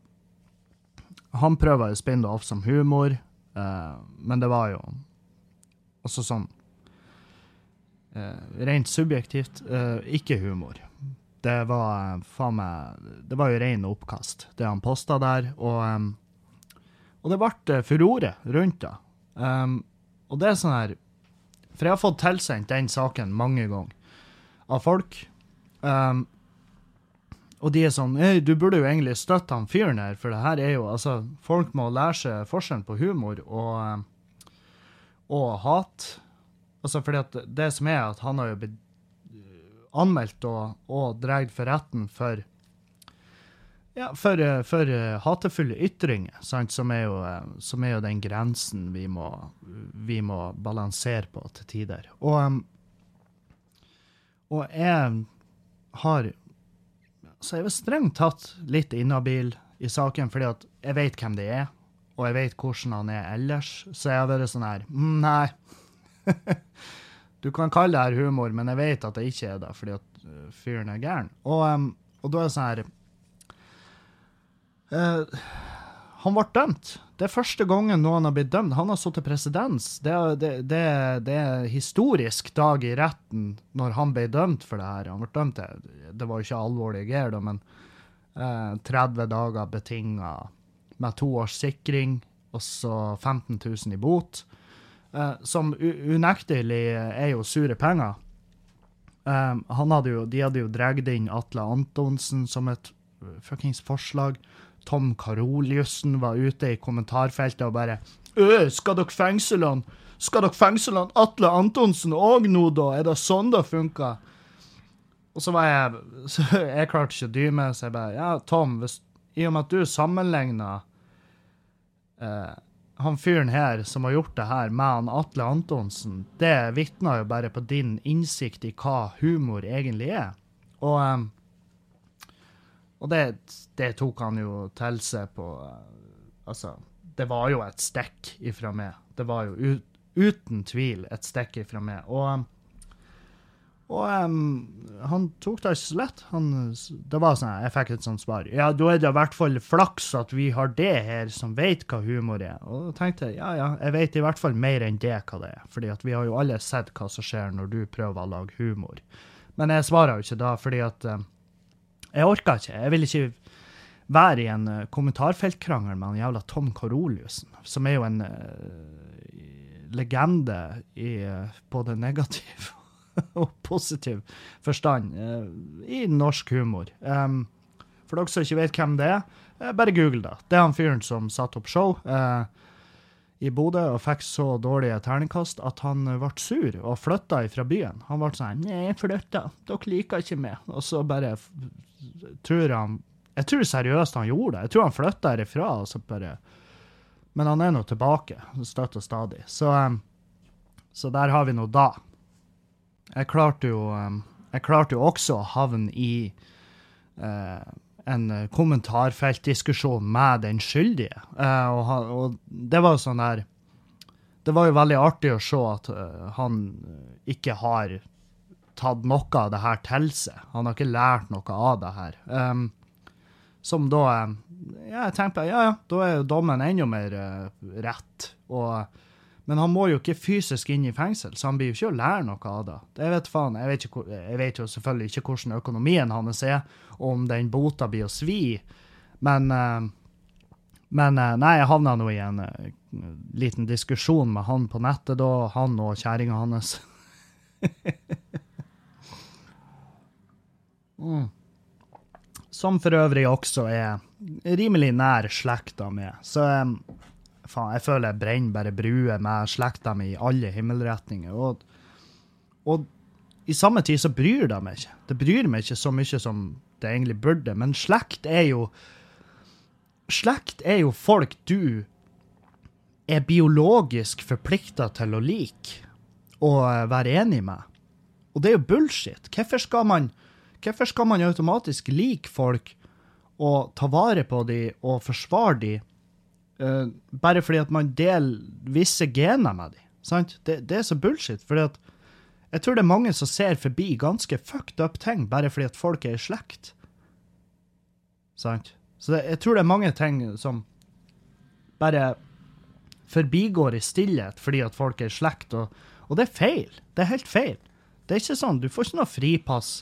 Han prøver å spinne det opp som humor, eh, men det var jo også sånn eh, rent subjektivt, uh, ikke humor. Det var faen meg Det var jo rein oppkast, det han posta der. Og, um, og det ble furore rundt det. Um, og det er sånn her For jeg har fått tilsendt den saken mange ganger av folk. Um, og de er sånn Hei, du burde jo egentlig støtte han fyren her, for det her er jo Altså, folk må lære seg forskjellen på humor og, og hat. Altså fordi at det som er at han har jo blitt anmeldt og, og dratt for retten for ja, for, for hatefulle ytringer, sant? Som, er jo, som er jo den grensen vi må, vi må balansere på til tider. Og, og jeg har Så jeg er strengt tatt litt inhabil i saken, fordi at jeg vet hvem det er, og jeg vet hvordan han er ellers. Så jeg har vært sånn her mm, Nei, (laughs) du kan kalle det her humor, men jeg vet at det ikke er det, fordi at uh, fyren er gæren. Og, og, da er det sånn her uh, Han ble dømt. Det er første gangen noen har blitt dømt. Han har sittet presedens. Det, det, det, det, er historisk dag i retten når han ble dømt for det her. Han ble dømt til, Det var jo ikke alvorlige greier, men eh, 30 dager betinga med to års sikring, og så 15 000 i bot. Eh, som unektelig er jo sure penger. han hadde jo, de hadde jo dratt inn Atle Antonsen som et uh, fuckings forslag. Tom Karoliussen var ute i kommentarfeltet og bare Øh, skal dere fengsle han? Skal dere fengsle han Atle Antonsen òg nå, da? Er det sånn det funker? Og så var jeg (laughs) så Jeg klarte ikke å dy meg, så jeg bare Ja, Tom, hvis, i og med at du sammenligner eh, han fyren her som har gjort det her, med han Atle Antonsen, det vitner jo bare på din innsikt i hva humor egentlig er. Og, eh, og det, det tok han jo til seg på eh, Altså, det var jo et stikk ifra meg. Det var jo ut, uten tvil et stikk ifra meg. Og og um, han tok det ikke så lett. Han, det var sånn, Jeg fikk et sånt svar. Ja, da er det i hvert fall flaks at vi har det her som vet hva humor er. Og da tenkte jeg ja, ja, jeg vet i hvert fall mer enn det hva det er. Fordi at vi har jo alle sett hva som skjer når du prøver å lage humor. Men jeg svarer jo ikke da, fordi at um, jeg orka ikke. Jeg vil ikke være i en uh, kommentarfeltkrangel med han jævla Tom Koroliussen, som er jo en uh, legende i uh, både negativ (laughs) og positiv forstand uh, i norsk humor. Um, for dere som ikke vet hvem det er, bare google det. Det er han fyren som satte opp show uh, i Bodø og fikk så dårlige terningkast at han ble sur og flytta fra byen. Han ble sånn 'Nei, jeg flytta. Dere liker ikke meg.' Og så bare tror han Jeg tror seriøst han gjorde det. Jeg tror han flytta herifra. og så bare... Men han er nå tilbake, støtt og stadig. Så, um, så der har vi nå da. Jeg klarte jo, um, jeg klarte jo også å havne i uh, en kommentarfeltdiskusjon med den skyldige. Uh, og, og, det var jo sånn der Det var jo veldig artig å se at uh, han ikke har tatt noe av det her til seg. Han har ikke lært noe av det her. Um, som da Ja, jeg tenker ja, ja, da er jo dommen enda mer rett. Og men han må jo ikke fysisk inn i fengsel, så han blir jo ikke å lære noe av det. Jeg vet faen, jeg vet, ikke, jeg vet jo selvfølgelig ikke hvordan økonomien hans er, om den bota blir å svi, men uh, Men uh, nei, jeg havna nå i en uh, liten diskusjon med han på nettet da, han og kjerringa hans. (laughs) mm. Som for øvrig også er rimelig nær slekta med. Så faen, jeg føler jeg brenner bare bruer med slekta mi i alle himmelretninger. Og, og, i samme tid så bryr det meg ikke. Det bryr meg ikke så mye som det egentlig burde. Men slekt er jo Slekt er jo folk du er biologisk forplikta til å like og være enig med. Og det er jo bullshit. Hvorfor skal man, hvorfor skal man automatisk like folk og ta vare på dem og forsvare dem Uh, bare fordi at man deler visse gener med dem. Sant? Det, det, er så bullshit. fordi at jeg tror det er mange som ser forbi ganske fucked up ting bare fordi at folk er i slekt. Sant? Så det, jeg tror det er mange ting som bare forbigår i stillhet fordi at folk er i slekt, og, og, det er feil. Det er helt feil. Det er ikke sånn, Du får ikke noe fripass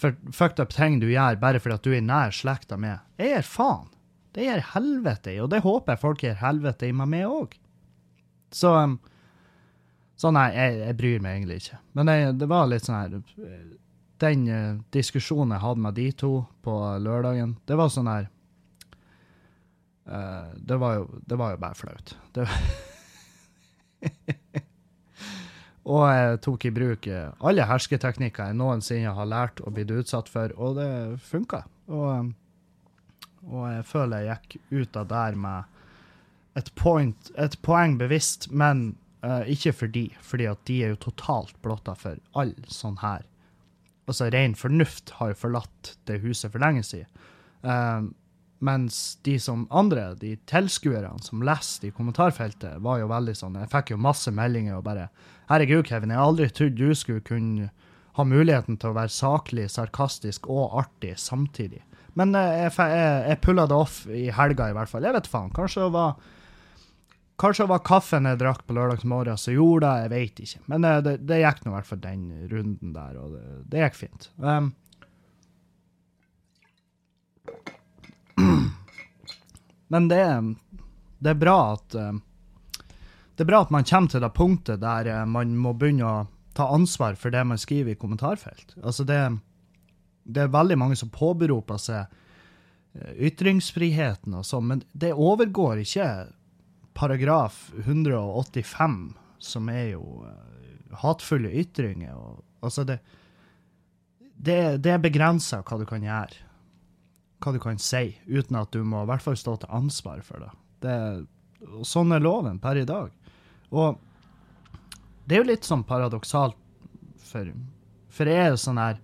for fucked up ting du gjør bare fordi at du er nær slekta med. Jeg gir faen. Det gir helvete i, og det håper jeg folk gir helvete i meg med òg. Så um, Så nei, jeg, jeg, bryr meg egentlig ikke. Men jeg, det var litt sånn her Den uh, diskusjonen jeg hadde med de to på lørdagen, det var sånn her uh, det, var jo, det var jo bare flaut. Det (laughs) Og jeg tok i bruk eh, alle hersketeknikker jeg noensinne har lært og blitt utsatt for, og det funka. Og og jeg føler jeg gikk ut av der med et, point, et poeng bevisst, men uh, ikke for de, fordi at de er jo totalt blotta for all sånn her. Altså, ren fornuft har jo forlatt det huset for lenge siden. Uh, mens de som andre, de tilskuerne som leste i kommentarfeltet, var jo veldig sånn Jeg fikk jo masse meldinger og bare Herregud, Kevin, jeg har aldri trodd du skulle kunne ha muligheten til å være saklig, sarkastisk og artig samtidig. Men eh, jeg, jeg, jeg pulla det off i helga, i hvert fall. Jeg vet faen. Kanskje det var Kanskje det var kaffen jeg drakk på lørdagsmorgen som gjorde det, jeg vet ikke. Men det, eh, det, det gikk nå i hvert fall den runden der, og det, det gikk fint. Um, (clears throat) men det, det, er bra at um, Det er bra at man kommer til det punktet der uh, man må begynne å ta ansvar for det man skriver i kommentarfelt. Altså det det er veldig mange som påberoper seg eh, ytringsfriheten og sånn, men det overgår ikke paragraf 185, som er jo uh, hatefulle ytringer. Og, altså det, det, det er begrensa hva du kan gjøre. Hva du kan si, uten at du må i hvert fall stå til ansvar for det. det sånn er loven per i dag. Og det er jo litt sånn paradoksalt, for, for jeg er jo sånn her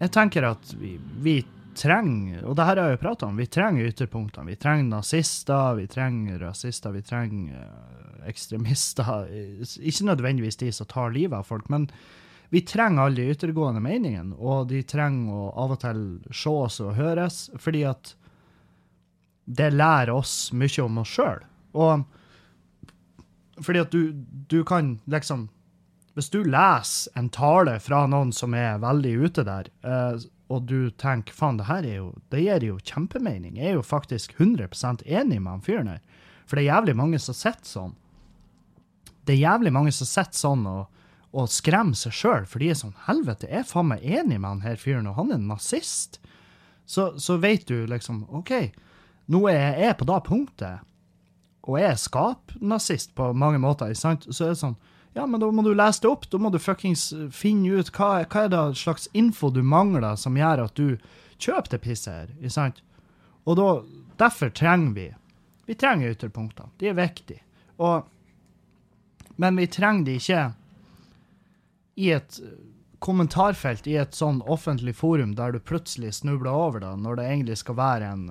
Jeg tenker at vi, vi trenger, og det her har jeg jo prata om, vi trenger ytterpunktene. Vi trenger nazister, vi trenger rasister, vi trenger eh, ekstremister. Ikke nødvendigvis de som tar livet av folk, men vi trenger alle de yttergående meningene, og de trenger å av og til ses og høres, fordi at det lærer oss mye om oss sjøl. Og fordi at du, du kan liksom Hvis du leser en tale fra noen som er veldig ute der, eh, og du tenker faen, det her er jo, det gir jo kjempemening. Jeg er jo faktisk 100 enig med han fyren her. For det er jævlig mange som sitter sånn. Det er jævlig mange som sitter sånn og, og skremmer seg sjøl, for de er sånn Helvete, jeg er faen meg enig med han her fyren, og han er nazist. Så, så vet du liksom OK, nå er jeg på det punktet, og jeg er skapnazist på mange måter, sant? så er det sånn ja, men da må du lese det opp. Da må du fuckings finne ut hva, hva er det slags info du mangler som gjør at du kjøper det pisset her. ikke sant? Og da, derfor trenger vi Vi trenger ytterpunktene. De er viktige. Og, men vi trenger de ikke i et kommentarfelt i et sånn offentlig forum der du plutselig snubler over det, når det egentlig skal være en,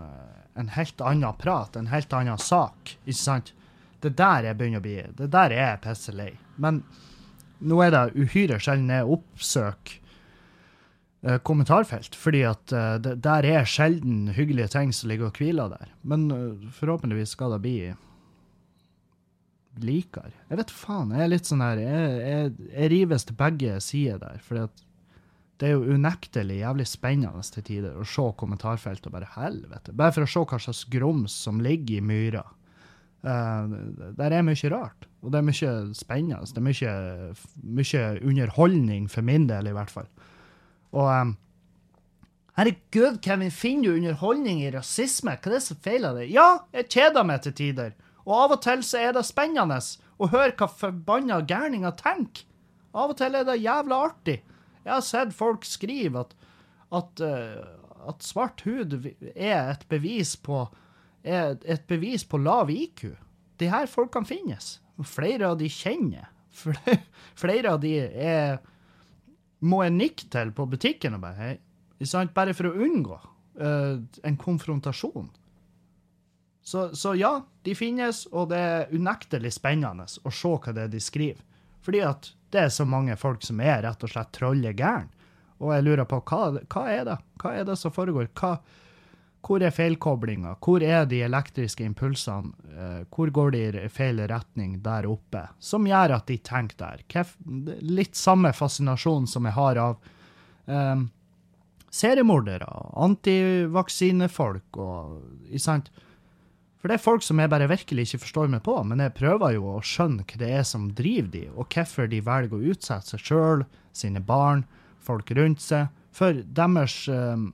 en helt annen prat, en helt annen sak. ikke sant? Det der jeg begynner å bli Det der er jeg pisse lei. Men nå er det uhyre sjelden jeg oppsøker eh, kommentarfelt, fordi at eh, det, der er sjelden hyggelige ting som ligger og hviler der. Men eh, forhåpentligvis skal det bli likere. Jeg vet faen. Jeg er litt sånn her Jeg, jeg, jeg rives til begge sider der. fordi at det er jo unektelig jævlig spennende til tider å se kommentarfeltet og bare helvete. Bare for å se hva slags grums som ligger i myra. Uh, der er mye rart, og det er mye spennende. Det er mye, mye underholdning, for min del i hvert fall. Og um, Herregud, Kevin, finner du underholdning i rasisme? Hva er det som feiler deg? Ja, jeg kjeder meg til tider. Og av og til så er det spennende å høre hva forbanna gærninger tenker. Av og til er det jævla artig. Jeg har sett folk skrive at, at, uh, at svart hud er et bevis på er et bevis på lav IQ. De her folkene finnes. Flere av de kjenner. (laughs) Flere av de er må jeg nikke til på butikken og bare bare for å unngå uh, en konfrontasjon. Så, så, ja, de finnes, og det er unektelig spennende å se hva det er de skriver. Fordi at det er så mange folk som er rett og slett trolle gæren. Og jeg lurer på hva, hva er det? Hva er det som foregår? Hva, hvor er feilkoblinga? Hvor er de elektriske impulsene? Eh, hvor går de i feil retning der oppe? Som gjør at de tenker der. Litt samme fascinasjon som jeg har av um, seriemordere, antivaksinefolk og ikke sant? For det er folk som jeg bare virkelig ikke forstår meg på, men jeg prøver jo å skjønne hva det er som driver de, og hvorfor de velger å utsette seg sjøl, sine barn, folk rundt seg, for deres um,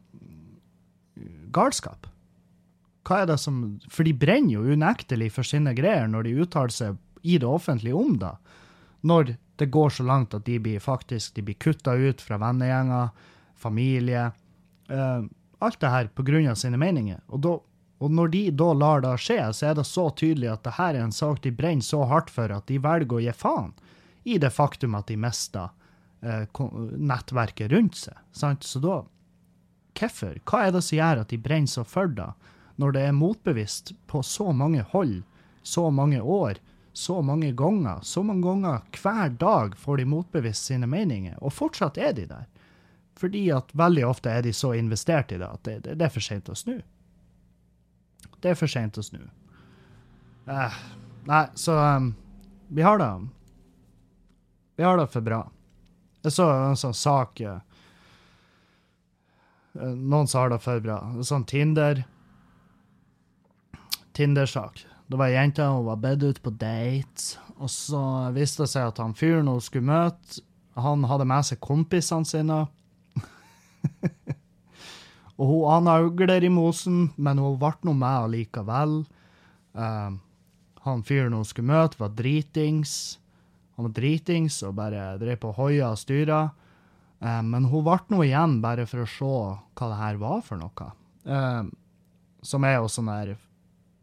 galskap. Hva er det som For de brenner jo unektelig for sine greier når de uttaler seg i det offentlige om det. Når det går så langt at de blir faktisk de blir kutta ut fra vennegjenger, familie uh, Alt det her pga. sine meninger. Og, da, og, når de da lar det skje, så er det så tydelig at det her er en sak de brenner så hardt for at de velger å gi faen i det faktum at de mister uh, nettverket rundt seg. Sant? Så da Hvorfor? Hva er det som gjør at de brenner så for det, når det er motbevisst på så mange hold, så mange år, så mange ganger? Så mange ganger hver dag får de motbevisst sine meninger, og fortsatt er de der. Fordi at veldig ofte er de så investert i det at det, det, er for sent å snu. Det er for sent å snu. Eh, nei, så um, vi har det Vi har det for bra. Jeg så en sånn sak uh, noen som har det for bra. Sånn Tinder Tinder-sak. Det var ei jente hun var bedt ut på date, og så viste det seg at han fyren hun skulle møte, han hadde med seg kompisene sine. (laughs) og hun ana ugler i mosen, men hun ble nå med allikevel. Uh, han fyren hun skulle møte, var dritings. Han var dritings og bare drev på hoia og styra. Eh, men hun ble nå igjen bare for å se hva det her var for noe. Eh, som er jo sånn der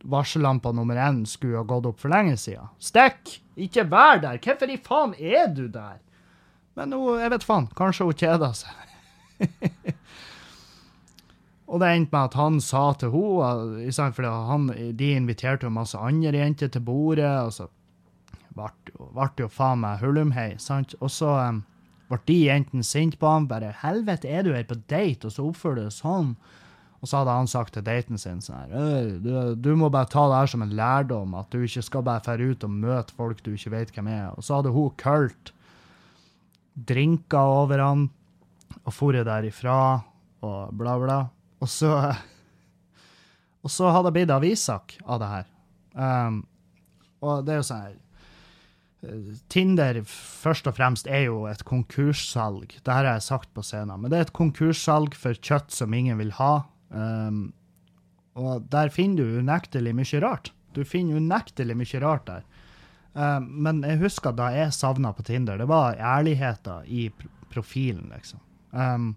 Varsellampa nummer én skulle ha gått opp for lenge siden. Stikk! Ikke vær der! Hvorfor i faen er du der? Men hun, jeg vet faen, kanskje hun kjeda seg. (laughs) og det endte med at han sa til henne, for han, de inviterte jo masse andre jenter til bordet, og så ble det jo faen meg hullumhei, sant? Og så um, ble de jentene sinte på ham, bare 'helvete, er du her på date', og så oppfører du deg sånn? Og så hadde han sagt til daten sin sånn her du, du, må bare ta det her som en lærdom, at du ikke skal bare dra ut og møte folk du ikke vet hvem er. Og så hadde hun kølt drinker over han og dratt derifra og bla, bla. Og så Og så hadde det blitt avissak av det her. Um, og det er jo sånn her Tinder først og fremst er jo et konkurssalg. Det har jeg sagt på scenen. Men det er et konkurssalg for kjøtt som ingen vil ha. Um, og der finner du unektelig mye rart. Du finner unektelig mye rart der. Um, men jeg husker da jeg savna på Tinder, det var ærligheten i profilen, liksom. Um,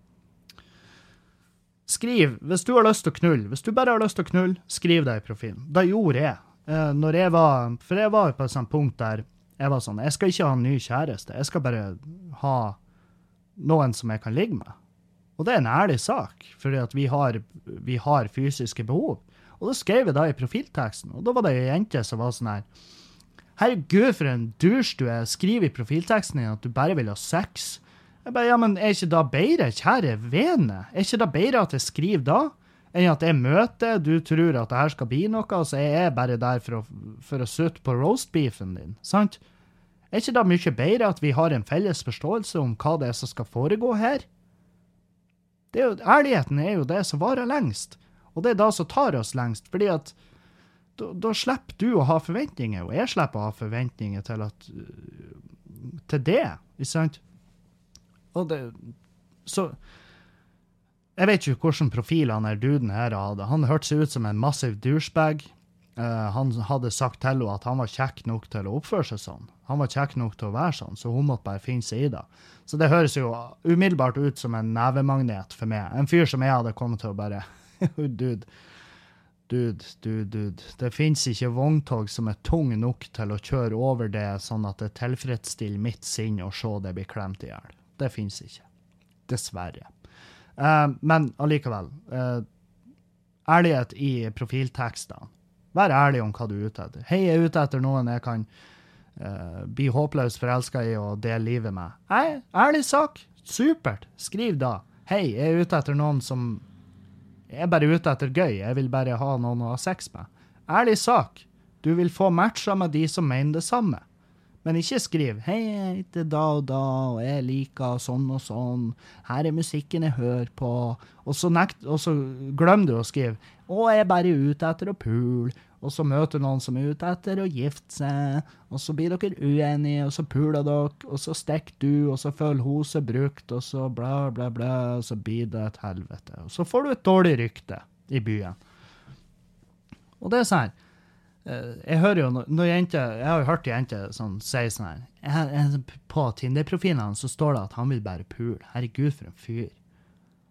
skriv hvis du har lyst til å knulle. Hvis du bare har lyst til å knulle, skriv det i profilen. Da gjorde jeg. Uh, når jeg var, for jeg var på et sånt punkt der jeg var sånn Jeg skal ikke ha en ny kjæreste. Jeg skal bare ha noen som jeg kan ligge med. Og det er en ærlig sak, at vi vi har fysiske behov. Og da skrev jeg da i profilteksten, og da var det ei jente som var sånn her Herregud, for en dusj du er. Skriv i profilteksten din at du bare vil ha sex. Jeg bare, ja, men Er ikke da bedre, kjære vene? Er ikke da bedre at jeg skriver da, enn at jeg møter, du tror at det her skal bli noe, og så er jeg bare der for å, for å sutte på roastbeefen din? Sant? Er ikke det mye bedre at vi har en felles forståelse om hva det er som skal foregå her? Er jo, ærligheten er jo det som varer lengst, og det er det som tar oss lengst. fordi at da, da, slipper du å ha forventninger, og jeg slipper å ha forventninger til, at, til det. Ikke sant? Og det Så Jeg vet ikke hvilken profil han der duden her hadde. Han hørtes ut som en massiv douchebag. Uh, han hadde sagt til henne at han var kjekk nok til å oppføre seg sånn. Han var kjekk nok til å være sånn, så hun måtte bare finne seg i det. Så det høres jo umiddelbart ut som en nevemagnet for meg. En fyr som jeg hadde kommet til å bare (laughs) Dude. Dude, dude, dude. Det fins ikke vogntog som er tung nok til å kjøre over det sånn at det tilfredsstiller mitt sinn å se det blir klemt i hjel. Det fins ikke. Dessverre. Uh, men allikevel. Uh, ærlighet i profiltekstene. Vær ærlig om hva du er ute etter. Hei, jeg er ute etter noen jeg kan uh, bli håpløst forelska i og dele livet med. Nei, ærlig sak. Supert. Skriv da. Hei, jeg er ute etter noen som Jeg er bare ute etter gøy. Jeg vil bare ha noen å ha sex med. Ærlig sak. Du vil få matcha med de som mener det samme. Men ikke skriv 'Hei, jeg heter da og da, og jeg liker sånn og sånn'. 'Her er musikken jeg hører på'. Og så, nekt, og så glemmer du å skrive 'Å, jeg er bare ute etter å pule' og så møter noen som er ute etter å gifte seg, og så blir dere uenige, og så puler dere, og så stikker du, og så føler hun seg brukt, og så bla, bla, bla, og så blir det et helvete. Og så får du et dårlig rykte i byen. Og det er sånn her Jeg hører jo når jenter Jeg har jo hørt jenter sånn, si sånn her På Tinder-profilene så står det at han vil bare pule. Herregud, for en fyr.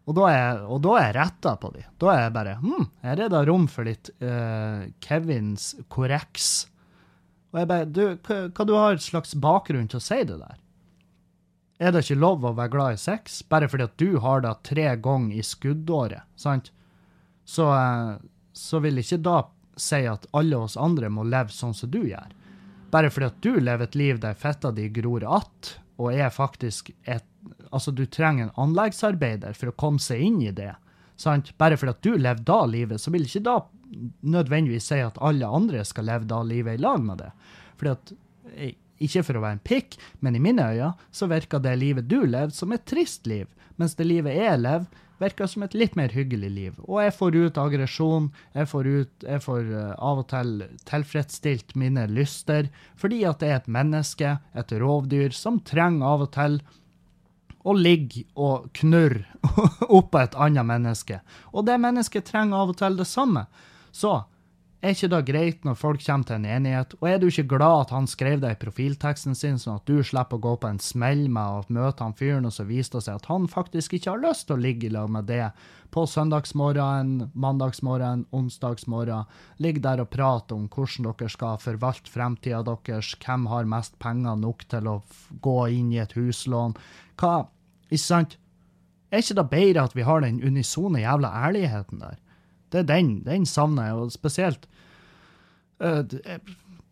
Og da er, og da er jeg retta på dem. Da er jeg bare Hm, her er det rom for litt uh, Kevins korreks. Og jeg bare Du, hva, du har slags bakgrunn til å si det der? Er det ikke lov å være glad i sex bare fordi at du har det tre ganger i skuddåret, sant? Så, uh, så vil ikke da si at alle oss andre må leve sånn som du gjør. Bare fordi at du lever et liv der fetta di gror att, og er faktisk et Altså, du trenger en anleggsarbeider for å komme seg inn i det. Sant? Bare fordi at du lever da livet, så vil ikke da nødvendigvis si at alle andre skal leve da livet i lag med det. Fordi at, eh, Ikke for å være en pikk, men i mine øyne så virker det livet du lever, som et trist liv. Mens det livet jeg lever, virker som et litt mer hyggelig liv. Og jeg får ut aggresjon, jeg får, ut, jeg får uh, av og til tilfredsstilt mine lyster, fordi at det er et menneske, et rovdyr, som trenger av og til å ligge og knurre (laughs) oppå et annet menneske. Og det mennesket trenger av og til det samme. Så Er ikke det greit når folk kommer til en enighet? Og er du ikke glad at han skrev det i profilteksten sin, sånn at du slipper å gå på en smell med å møte han fyren, og så viste det seg at han faktisk ikke har lyst til å ligge i lag med det på søndagsmorgen, mandagsmorgen, onsdagsmorgen. Ligge der og prate om hvordan dere skal forvalte fremtida deres, hvem har mest penger nok til å gå inn i et huslån. Hva Ikke sant? Er ikke det bedre at vi har den unisone jævla ærligheten der? Det er den, den savner jeg, og spesielt øh,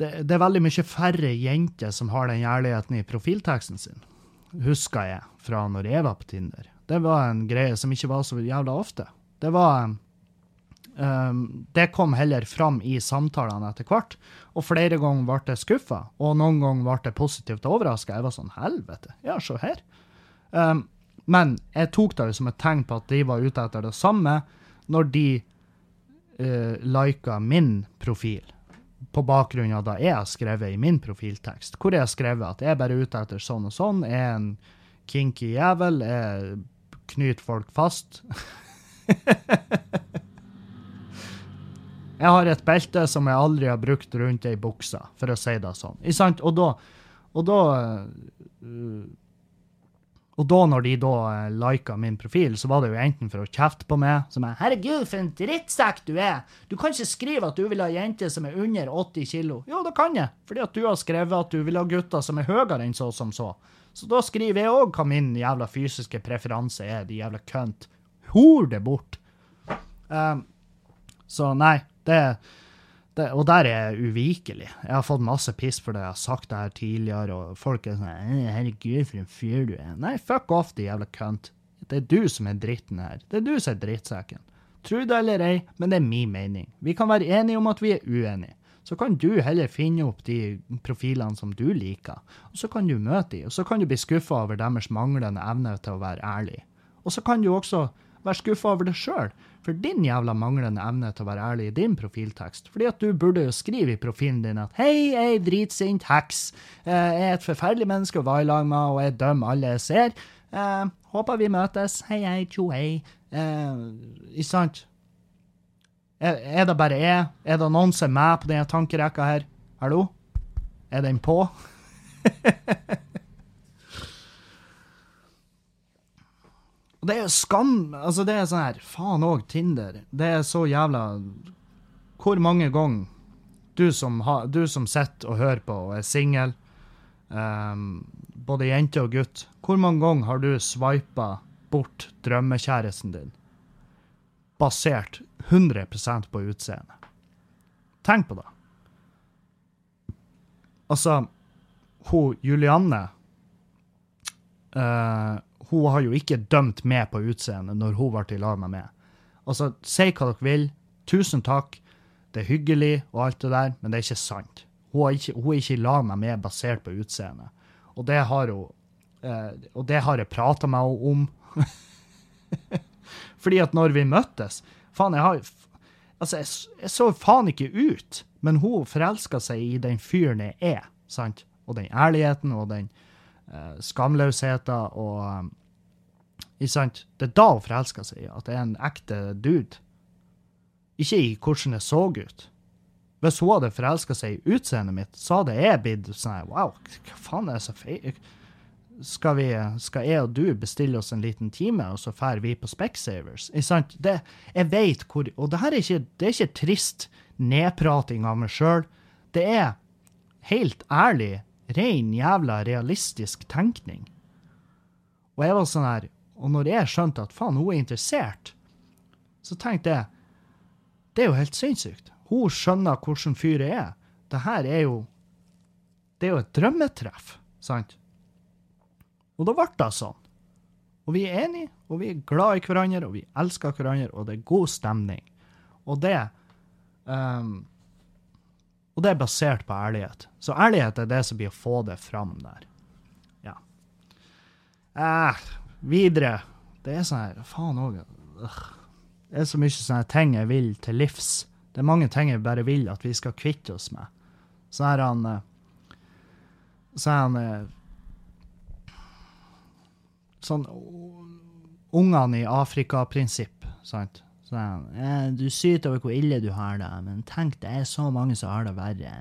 det, er veldig mye færre jenter som har den ærligheten i profilteksten sin, husker jeg fra når jeg var på Tinder. Det var en greie som ikke var så jævla ofte. Det var um, Det kom heller fram i samtalene etter hvert, og flere ganger ble jeg skuffa, og noen ganger ble jeg positivt overraska. Jeg var sånn helvete, ja, se her. Um, men jeg tok det som et tegn på at de var ute etter det samme når de uh, lika min profil på bakgrunn av det jeg har skrevet i min profiltekst, hvor jeg har skrevet at jeg er bare ute etter sånn og sånn, jeg er en kinky jævel, jeg knyter folk fast. (laughs) jeg har et belte som jeg aldri har brukt rundt ei bukse, for å si det sånn. Og da, og da uh, og da når de da eh, lika min profil, så var det jo enten for å kjefte på meg, som er 'Herregud, for en drittsekk du er! Du kan ikke skrive at du vil ha jenter som er under 80 kilo.' Jo, det kan jeg, fordi at du har skrevet at du vil ha gutter som er høyere enn så som så. Så da skriver jeg òg hva min jævla fysiske preferanse er, de jævla kønt. Hor det bort! Um, så nei, det, det Og der er jeg uvikelig. Jeg har fått masse piss for det jeg har sagt det her tidligere, og folk er sånn «Eh, 'Herregud, for en fyr du er'. Nei, fuck off, de jævla kønt. Det er du som er dritten her. Det er du som er drittsekken. Tro det eller ei, men det er min mening. Vi kan være enige om at vi er uenige. Så kan du heller finne opp de profilene som du liker, og så kan du møte dem, og så kan du bli skuffa over deres manglende evne til å være ærlig. Og så kan du også være skuffa over deg sjøl for din jævla manglende evne til å være ærlig i din profiltekst. Fordi at du burde jo skrive i profilen din at hei, er dritsint heks, eh, jeg er et forferdelig menneske å være i lag med, og jeg dømmer alle jeg ser. Eh, håper vi møtes. Hei, hei, tjo, hei. Eh, ikke sant? Er, er det bare jeg? Er det noen som er med på denne tankerekka her? Hallo? Er den på? (laughs) Og det er jo skam Altså, det er sånn her Faen òg, Tinder. Det er så jævla Hvor mange ganger du som, har, du som sitter og hører på og er singel, um, både jente og gutt, hvor mange ganger har du sveipa bort drømmekjæresten din basert 100 på utseendet? Tenk på det. Altså, hun Julianne eh, Hun har jo ikke dømt meg på utseendet når hun ble i lag med meg. Altså, si hva dere vil. Tusen takk. Det er hyggelig og alt det der, men det er ikke sant. Hun er ikke, hun er ikke i lag med meg basert på utseendet. Og det har hun eh, Og det har jeg prata med henne om. (laughs) Fordi at når vi møttes Faen, jeg har Altså, jeg, jeg så faen ikke ut, men hun forelska seg i den fyren jeg er, sant? Og den ærligheten og den eh, skamløsheten og Ikke sant? Det er da hun forelsker seg i, at det er en ekte dude. Ikke i hvordan jeg så ut. Hvis hun hadde forelska seg i utseendet mitt, så hadde jeg blitt sånn Wow, hva faen er det så feil? Skal, vi, skal jeg og du bestille oss en liten time, og så drar vi på Specsavers? Ikke sant? Det, jeg vet hvor Og det her er ikke, det er ikke trist nedprating av meg sjøl. Det er helt ærlig, ren jævla realistisk tenkning. Og jeg var sånn her Og når jeg skjønte at faen, hun er interessert, så tenkte jeg Det er jo helt sinnssykt. Hun skjønner hvordan fyr jeg er. Det her er jo Det er jo et drømmetreff, sant? Og da ble det sånn. Og vi er enige, og vi er glad i hverandre, og vi elsker hverandre, og det er god stemning. Og det um, Og det er basert på ærlighet. Så ærlighet er det som blir å få det fram der. Ja. Eh, videre. Det er sånn her Faen òg. Det er så mye sånne ting jeg vil til livs. Det er mange ting jeg bare vil at vi skal kvitte oss med. Så er han eh, Så er han eh, Sånn Ungene i Afrika-prinsipp, sant? Så er han, eh, du syter over hvor ille du har det, men tenk det er så mange som har det verre.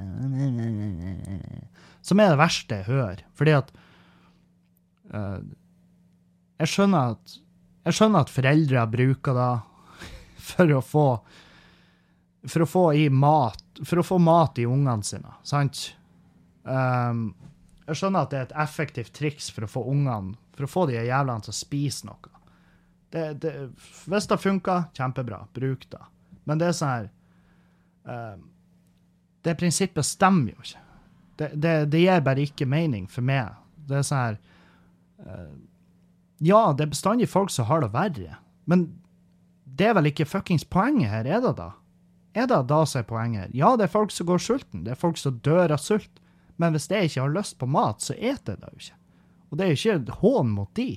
Som er det verste jeg hører. Fordi at Jeg skjønner at jeg skjønner at foreldre bruker det for å få For å få i mat For å få mat i ungene sine, sant? Um, jeg skjønner at det er et effektivt triks for å få ungene For å få de jævlene til å spise noe. Det, det, hvis det funker, kjempebra. Bruk det. Men det er sånn her um, Det prinsippet stemmer jo ikke. Det, det, det, gir bare ikke mening for meg. Det er sånn her uh, Ja, det er bestandig folk som har det verre, men det er vel ikke fuckings poenget her, er det da? Er det da som er poenget? Ja, det er folk som går sulten, det er folk som dør av sult. Men hvis jeg ikke har lyst på mat, så eter jeg det jo ikke. Og det er jo ikke et hån mot de.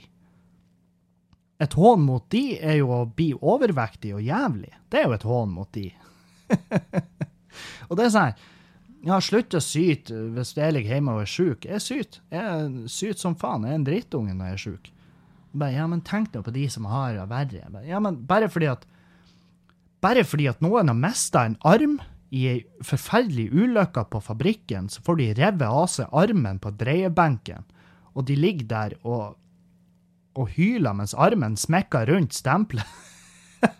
Et hån mot de er jo å bli overvektig og jævlig. Det er jo et hån mot de. (laughs) og det er sånn Ja, slutt å syte hvis jeg ligger hjemme og er sjuk. Jeg syter. Jeg er syt som faen. Jeg er en drittunge når jeg er sjuk. Ja, men tenk nå på de som har det verre. Ja, men bare fordi at bare fordi at noen har mista en arm i ei forferdelig ulykke på fabrikken, så får de revet av seg armen på dreiebenken, og de ligger der og, og hyler mens armen smekker rundt stempelet. (laughs)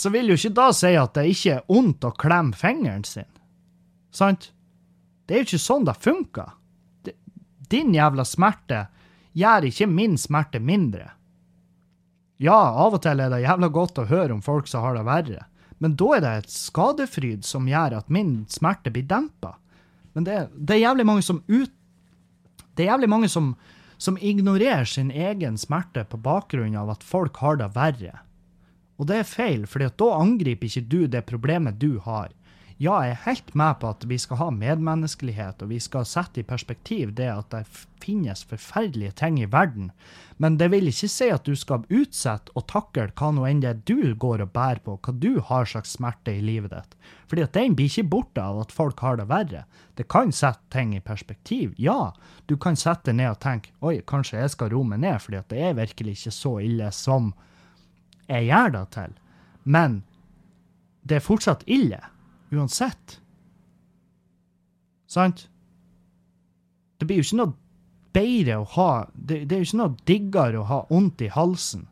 så vil jo ikke da si at det ikke er ondt å klemme fingeren sin. Sant? Det er jo ikke sånn det funker. Din jævla smerte gjør ikke min smerte mindre. Ja, av og til er det jævla godt å høre om folk som har det verre, men da er det et skadefryd som gjør at min smerte blir dempa. Men det, det, er jævlig mange som ut... Det er jævlig mange som, som ignorerer sin egen smerte på bakgrunn av at folk har det verre. Og det er feil, for da angriper ikke du det problemet du har. Ja, jeg er helt med på at vi skal ha medmenneskelighet, og vi skal sette i perspektiv det at det finnes forferdelige ting i verden, men det vil ikke si at du skal utsette og takle hva nå enn det du går og bærer på, hva du har slags smerte i livet ditt. Fordi at den blir ikke borte av at folk har det verre. Det kan sette ting i perspektiv, ja. Du kan sette deg ned og tenke oi, kanskje jeg skal roe meg ned, fordi at det er virkelig ikke så ille som jeg gjør det til. Men det er fortsatt ille uansett. Sant? Det blir jo ikke noe bedre å ha Det, det er jo ikke noe diggere å ha vondt i halsen.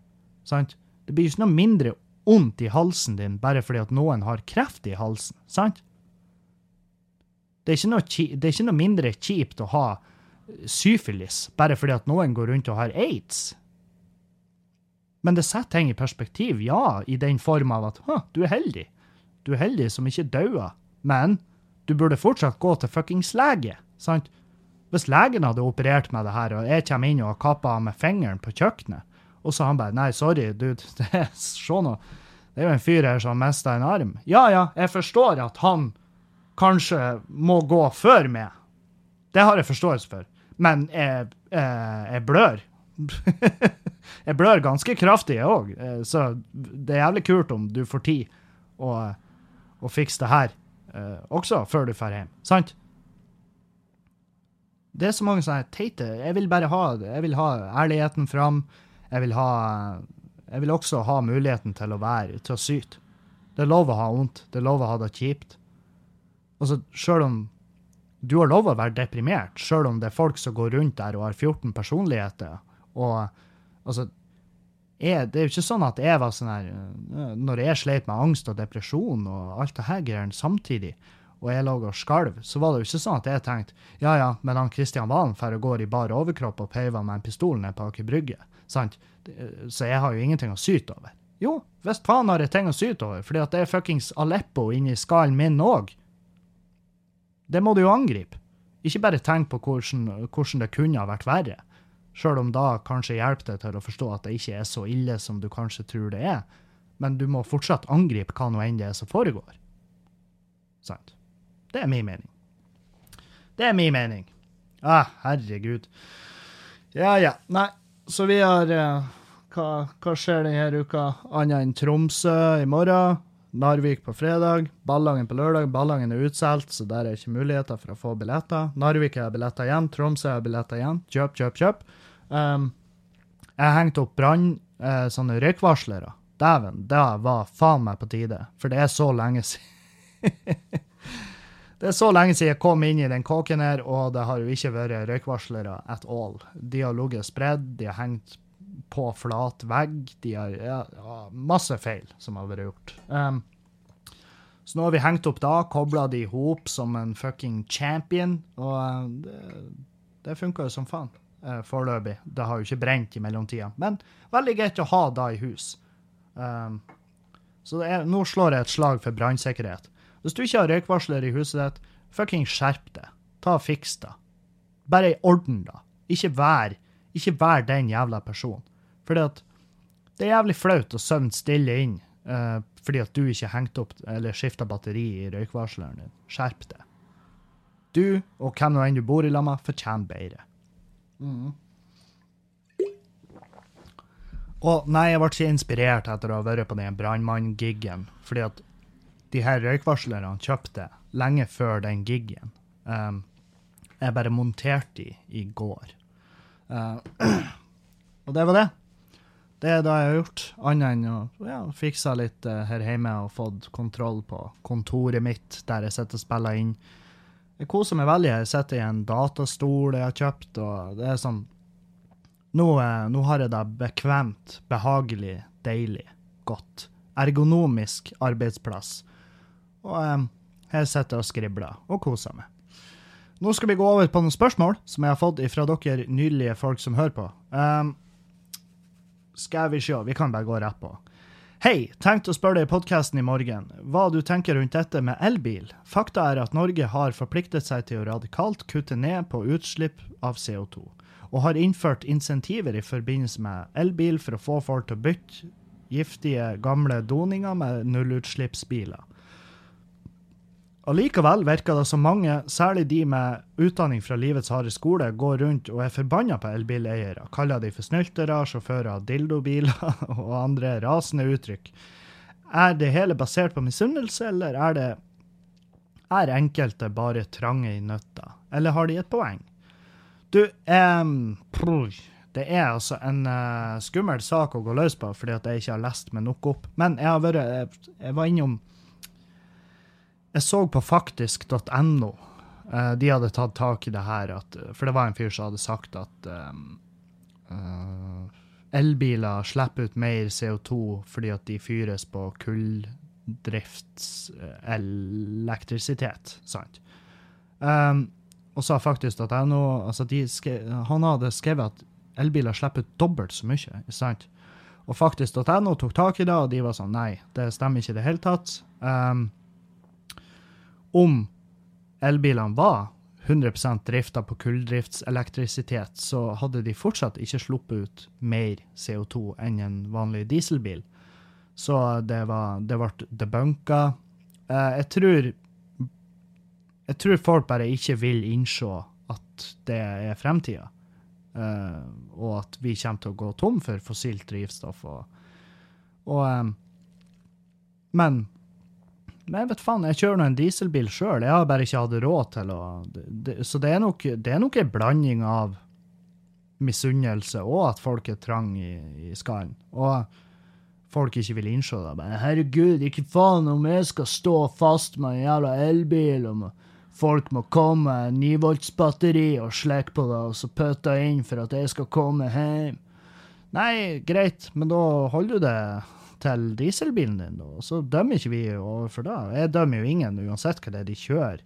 Sant? Det blir jo ikke noe mindre vondt i halsen din bare fordi at noen har kreft i halsen. Sant? Det er noe, det er ikke noe mindre kjipt å ha syfilis bare fordi at noen går rundt og har aids. Men det setter ting i perspektiv, ja, i den form av at du er heldig. Du er heldig som ikke daua, men du burde fortsatt gå til fuckings lege, sant? Hvis legen hadde operert med det her, og jeg kommer inn og kappa av meg fingeren på kjøkkenet, og så han bare Nei, sorry, dude, (laughs) det se nå. Det er jo en fyr her som mista en arm. Ja ja, jeg forstår at han kanskje må gå før meg. Det har jeg forståelse for. Men jeg, jeg, jeg blør. (laughs) jeg blør ganske kraftig, jeg òg, eh, så det er jævlig kult om du får tid. Og og fikse det her uh, også, før du drar hjem. Sant? Det er så mange sånne teite Jeg vil bare ha jeg vil ha ærligheten fram. Jeg vil ha Jeg vil også ha muligheten til å være til å syte. Det er lov å ha vondt. Det er lov å ha det kjipt. Altså, sjøl om du har lov å være deprimert, sjøl om det er folk som går rundt der og har 14 personligheter, og altså jeg, det er jo ikke sånn at jeg var sånn her øh, Når jeg sleit med angst og depresjon og alt det her greiene samtidig, og jeg lå og skalv, så var det jo ikke sånn at jeg tenkte ja ja, men han Kristian Valen får går i bar overkropp og peiver med en pistol ned på Aker Brygge. Sant? Så jeg har jo ingenting å syte over. Jo, visst faen har jeg ting å syte over, fordi at det er fuckings Aleppo inni skallen min òg. Det må du jo angripe. Ikke bare tenk på hvordan, hvordan det kunne ha vært verre. Sjøl om da kanskje hjelper det til å forstå at det ikke er så ille som du kanskje tror det er. Men du må fortsatt angripe hva nå enn det er som foregår. Sant? Det er min mening. Det er min mening. Ah, herregud. Ja, ja. Nei, så vi har uh, hva, hva, skjer denne uka, annet enn Tromsø i morgen? Narvik på fredag, Ballangen på lørdag. Ballangen er utsolgt, så der er ikke muligheter for å få billetter. Narvik har billetter igjen, Tromsø har billetter igjen. Kjøp, kjøp, kjøp. Um, jeg hengte opp brann uh, sånne røykvarslere. Dæven, det var faen meg på tide. For det er så lenge siden. (laughs) det er så lenge siden jeg kom inn i den kåken her, og det har jo ikke vært røykvarslere at all. De har ligget spredd, de har hengt på flat vegg, de har ja, masse feil som har vært gjort. Um, så nå har vi hengt opp da, kobla de i hop som en fucking champion, og uh, det, det funka jo som faen uh, foreløpig. Det har jo ikke brent i mellomtida, men veldig greit å ha da i hus. Um, så er, nå slår jeg et slag for brannsikkerhet. Hvis du ikke har røykvarsler i huset ditt, fucking skjerp det. Ta og Fiks det. Bare i orden, da. Ikke vær, ikke vær den jævla personen. Fordi at det er jævlig flaut å søvne stille inn uh, fordi at du ikke hengte opp eller skifta batteri i røykvarsleren din. Skjerp det. Du, og hvem nå enn du bor i lag med, fortjener bedre. Mm. Og nei, jeg ble ikke inspirert etter å ha vært på den brannmann-giggen, fordi at de her røykvarslerne kjøpte lenge før den giggen. Um, jeg bare monterte de i går. Uh, (clears throat) og det var det. Det er det jeg har gjort, annet enn å ja, fikse litt uh, her hjemme og fått kontroll på kontoret mitt, der jeg sitter og spiller inn. Jeg koser meg veldig. Jeg sitter i en datastol jeg har kjøpt, og det er sånn Nå, uh, nå har jeg det bekvemt, behagelig, deilig, godt. Ergonomisk arbeidsplass og um, her sitter jeg og skribler og koser meg. Nå skal vi gå over på noen spørsmål som jeg har fått fra dere nydelige folk som hører på. Um, skal vi se, vi kan bare gå rett på. Hei, tenkte å spørre deg i podkasten i morgen hva du tenker rundt dette med elbil. Fakta er at Norge har forpliktet seg til å radikalt kutte ned på utslipp av CO2, og har innført insentiver i forbindelse med elbil for å få folk til å bytte giftige, gamle doninger med nullutslippsbiler. Allikevel virker det som mange, særlig de med utdanning fra livets harde skole, går rundt og er forbanna på elbileiere, kaller de for snyltere, sjåfører, dildobiler (laughs) og andre rasende uttrykk. Er det hele basert på misunnelse, eller er det er enkelte bare trange i nøtta, eller har de et poeng? Du, um, det er altså en uh, skummel sak å gå løs på, fordi at jeg ikke har lest meg nok opp. Men jeg vært jeg var innom jeg så på faktisk.no. Uh, de hadde tatt tak i det her, at, for det var en fyr som hadde sagt at um, uh, elbiler slipper ut mer CO2 fordi at de fyres på kulldriftselektrisitet. Sant? Um, og sa faktisk.no altså Han hadde skrevet at elbiler slipper ut dobbelt så mye. sant? Og faktisk.no tok tak i det, og de var sånn Nei, det stemmer ikke i det hele tatt. Um, om elbilene var 100% drifta på kulldriftselektrisitet, så hadde de fortsatt ikke sluppet ut mer CO2 enn en vanlig dieselbil. Så det, var, det ble debunka. Eh, jeg tror Jeg tror folk bare ikke vil innse at det er fremtida. Eh, og at vi kommer til å gå tom for fossilt drivstoff. Og, og eh, Men men vet faen, jeg kjører nå en dieselbil sjøl. Jeg har bare ikke hatt råd til å Så det er nok, det er nok en blanding av misunnelse og at folk er trang i, i skallen. Og folk ikke vil innse det. Men herregud, ikke faen om jeg skal stå fast med en jævla elbil, og folk må komme med 9-volts-batteri og slekke på det, og så putte inn for at jeg skal komme hjem. Nei, greit, men da holder du det til dieselbilen din, da. Så dømmer ikke vi overfor det. Jeg dømmer jo ingen uansett hva det er de kjører.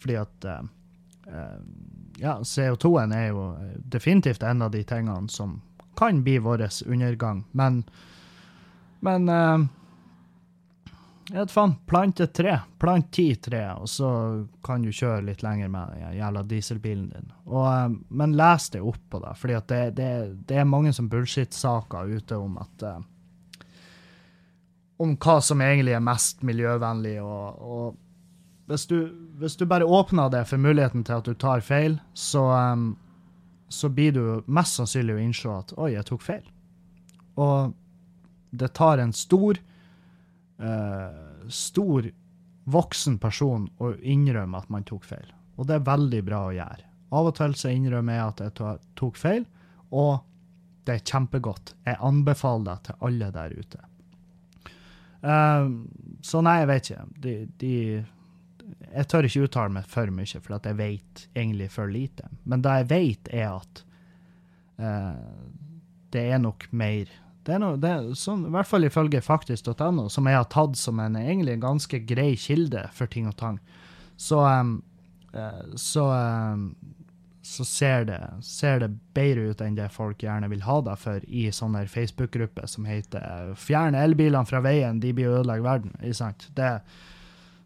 Fordi at uh, uh, ja, CO2-en er jo definitivt en av de tingene som kan bli vår undergang. Men, men uh, jeg vet faen, plant et tre. Plant ti tre, og så kan du kjøre litt lenger med den jævla dieselbilen din. Og, men les det opp på det, for det, det, det, er mange som bullshit-saker ute om at om hva som egentlig er mest miljøvennlig. Og, og hvis, du, hvis, du, bare åpner det for muligheten til at du tar feil, så, um, så blir du mest sannsynlig å innse at 'oi, jeg tok feil'. Og det tar en stor, uh, stor voksen person å innrømme at man tok feil. Og det er veldig bra å gjøre. Av og til så innrømmer jeg at jeg tok feil, og Det er kjempegodt. Jeg anbefaler det til alle der ute. Eh, så nei, jeg vet ikke. De, de Jeg tør ikke uttale meg for mye, for jeg vet egentlig for lite. Men det jeg vet, er at eh, det er nok mer det er noe, det er sånn, I hvert fall ifølge faktisk.no, som jeg har tatt som en egentlig ganske grei kilde for ting og tang, så, um, så, um, så ser, det, ser det bedre ut enn det folk gjerne vil ha deg for i sånne Facebook-grupper som heter 'Fjern elbilene fra veien, de blir å ødelegge verden'. Ikke sant? Det,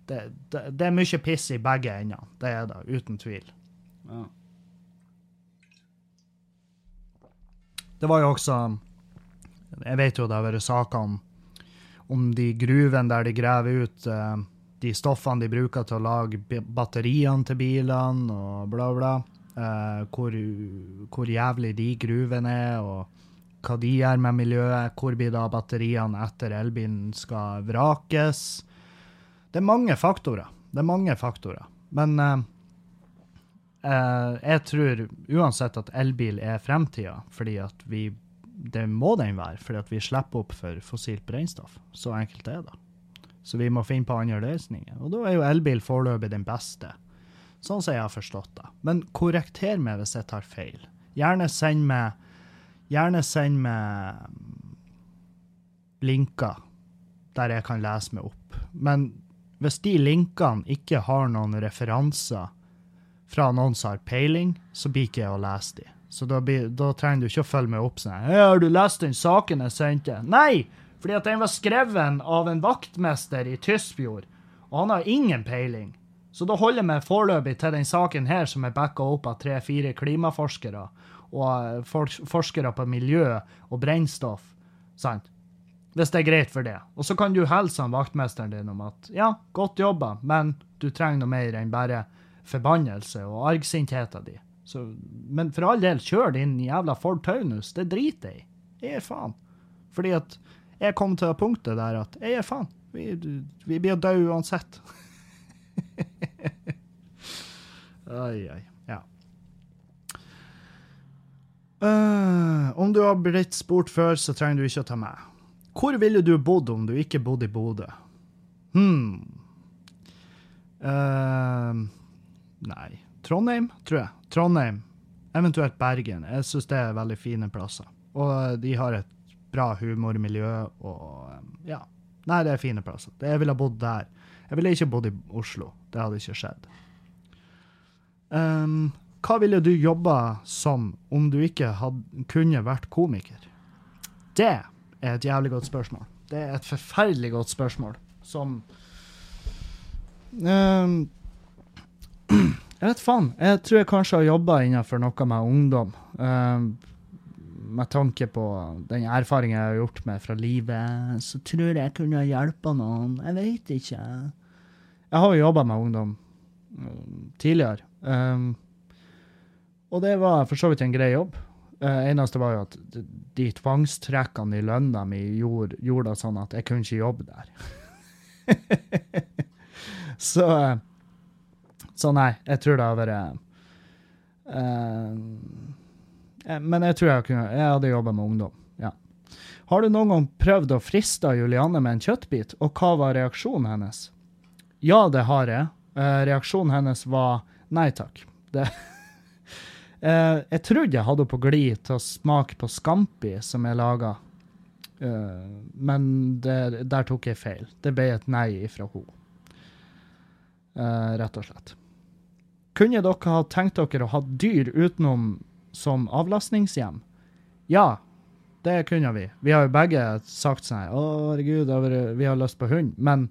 det, det, er mye piss i begge ender. Det er det, uten tvil. Ja. Det var jo også Jeg vet jo det har vært saker om, om de gruvene der de graver ut eh, de stoffene de bruker til å lage batteriene til bilene og bla, bla. Eh, hvor, hvor jævlig de gruvene er, og hva de gjør med miljøet. Hvor blir da batteriene etter elbilen skal vrakes? Det er mange faktorer. Det er mange faktorer. Men Eh, jeg tror uansett at elbil er fremtida, fordi at vi Det må den være, fordi at vi slipper opp for fossilt brennstoff. Så enkelt er det. Så vi må finne på andre løsninger. Og da er jo elbil foreløpig den beste. Sånn som jeg har forstått det. Men korrekter meg hvis jeg tar feil. Gjerne send meg Gjerne send meg linker der jeg kan lese meg opp. Men hvis de linkene ikke har noen referanser fra noen som har peiling, så blir ikke jeg å lese de. Så da, blir, da trenger du ikke å følge meg opp sånn «Hei, 'Har du lest den saken jeg sendte?' Nei! Fordi at den var skrevet av en vaktmester i Tysfjord, og han har ingen peiling. Så da holder jeg meg foreløpig til den saken her som er backa opp av tre-fire klimaforskere og eh, forskere på miljø og brennstoff. Sant? Hvis det er greit for det. Og så kan du hilse han vaktmesteren din om at ja, godt jobba, men du trenger noe mer enn bare forbannelse og argsintheten din. Så, men for all del, kjør din jævla Ford Taunus. Det driter jeg i. Jeg gir faen. Fordi at jeg kom til punktet der at jeg gir faen. Vi, vi blir døde uansett. (laughs) Oi, oi. Ja. Uh, om du har blitt spurt før, så trenger du ikke å ta med. Hvor ville du bodd om du ikke bodde i Bodø? Hm. uh, nei. Trondheim, tror jeg. Trondheim. Eventuelt Bergen. Jeg syns det er veldig fine plasser. Og de har et bra humormiljø og eh, ja. Nei, det er fine plasser. Jeg ville bodd der. Jeg ville ikke bodd i Oslo. Det hadde ikke skjedd. Um, hva ville du jobba som om du ikke hadde, kunne vært komiker? Det er et jævlig godt spørsmål. Det er et forferdelig godt spørsmål som um, (clears throat) Jeg vet faen. Jeg tror jeg kanskje har jobba innenfor noe med ungdom. Um, med tanke på den erfaringen jeg har gjort meg fra livet, så tror jeg jeg kunne hjulpet noen. Jeg vet ikke. Jeg har jo jobba med ungdom tidligere. Um, og det var for så vidt en grei jobb. Uh, eneste var jo at de, tvangstrekkene i lønna mi gjorde, gjorde det sånn at jeg kunne ikke jobbe der. (laughs) så uh, Så nei, jeg tror det har vært uh, eh, Men jeg tror jeg, kunne, jeg hadde jobba med ungdom. Har du noen gang prøvd å friste Julianne med en kjøttbit, og hva var reaksjonen hennes? Ja, det har jeg. Eh, reaksjonen hennes var nei takk. Det Uh, (laughs) jeg trodde jeg hadde på glid til å smake på Scampi, som jeg laga, men det, der tok jeg feil. Det ble et nei fra henne. Uh, rett og slett. Kunne dere ha tenkt dere å ha dyr utenom som avlastningshjem? Ja, det kunne vi. Vi har jo begge sagt sånn Å, herregud, vi har lyst på hund. Men,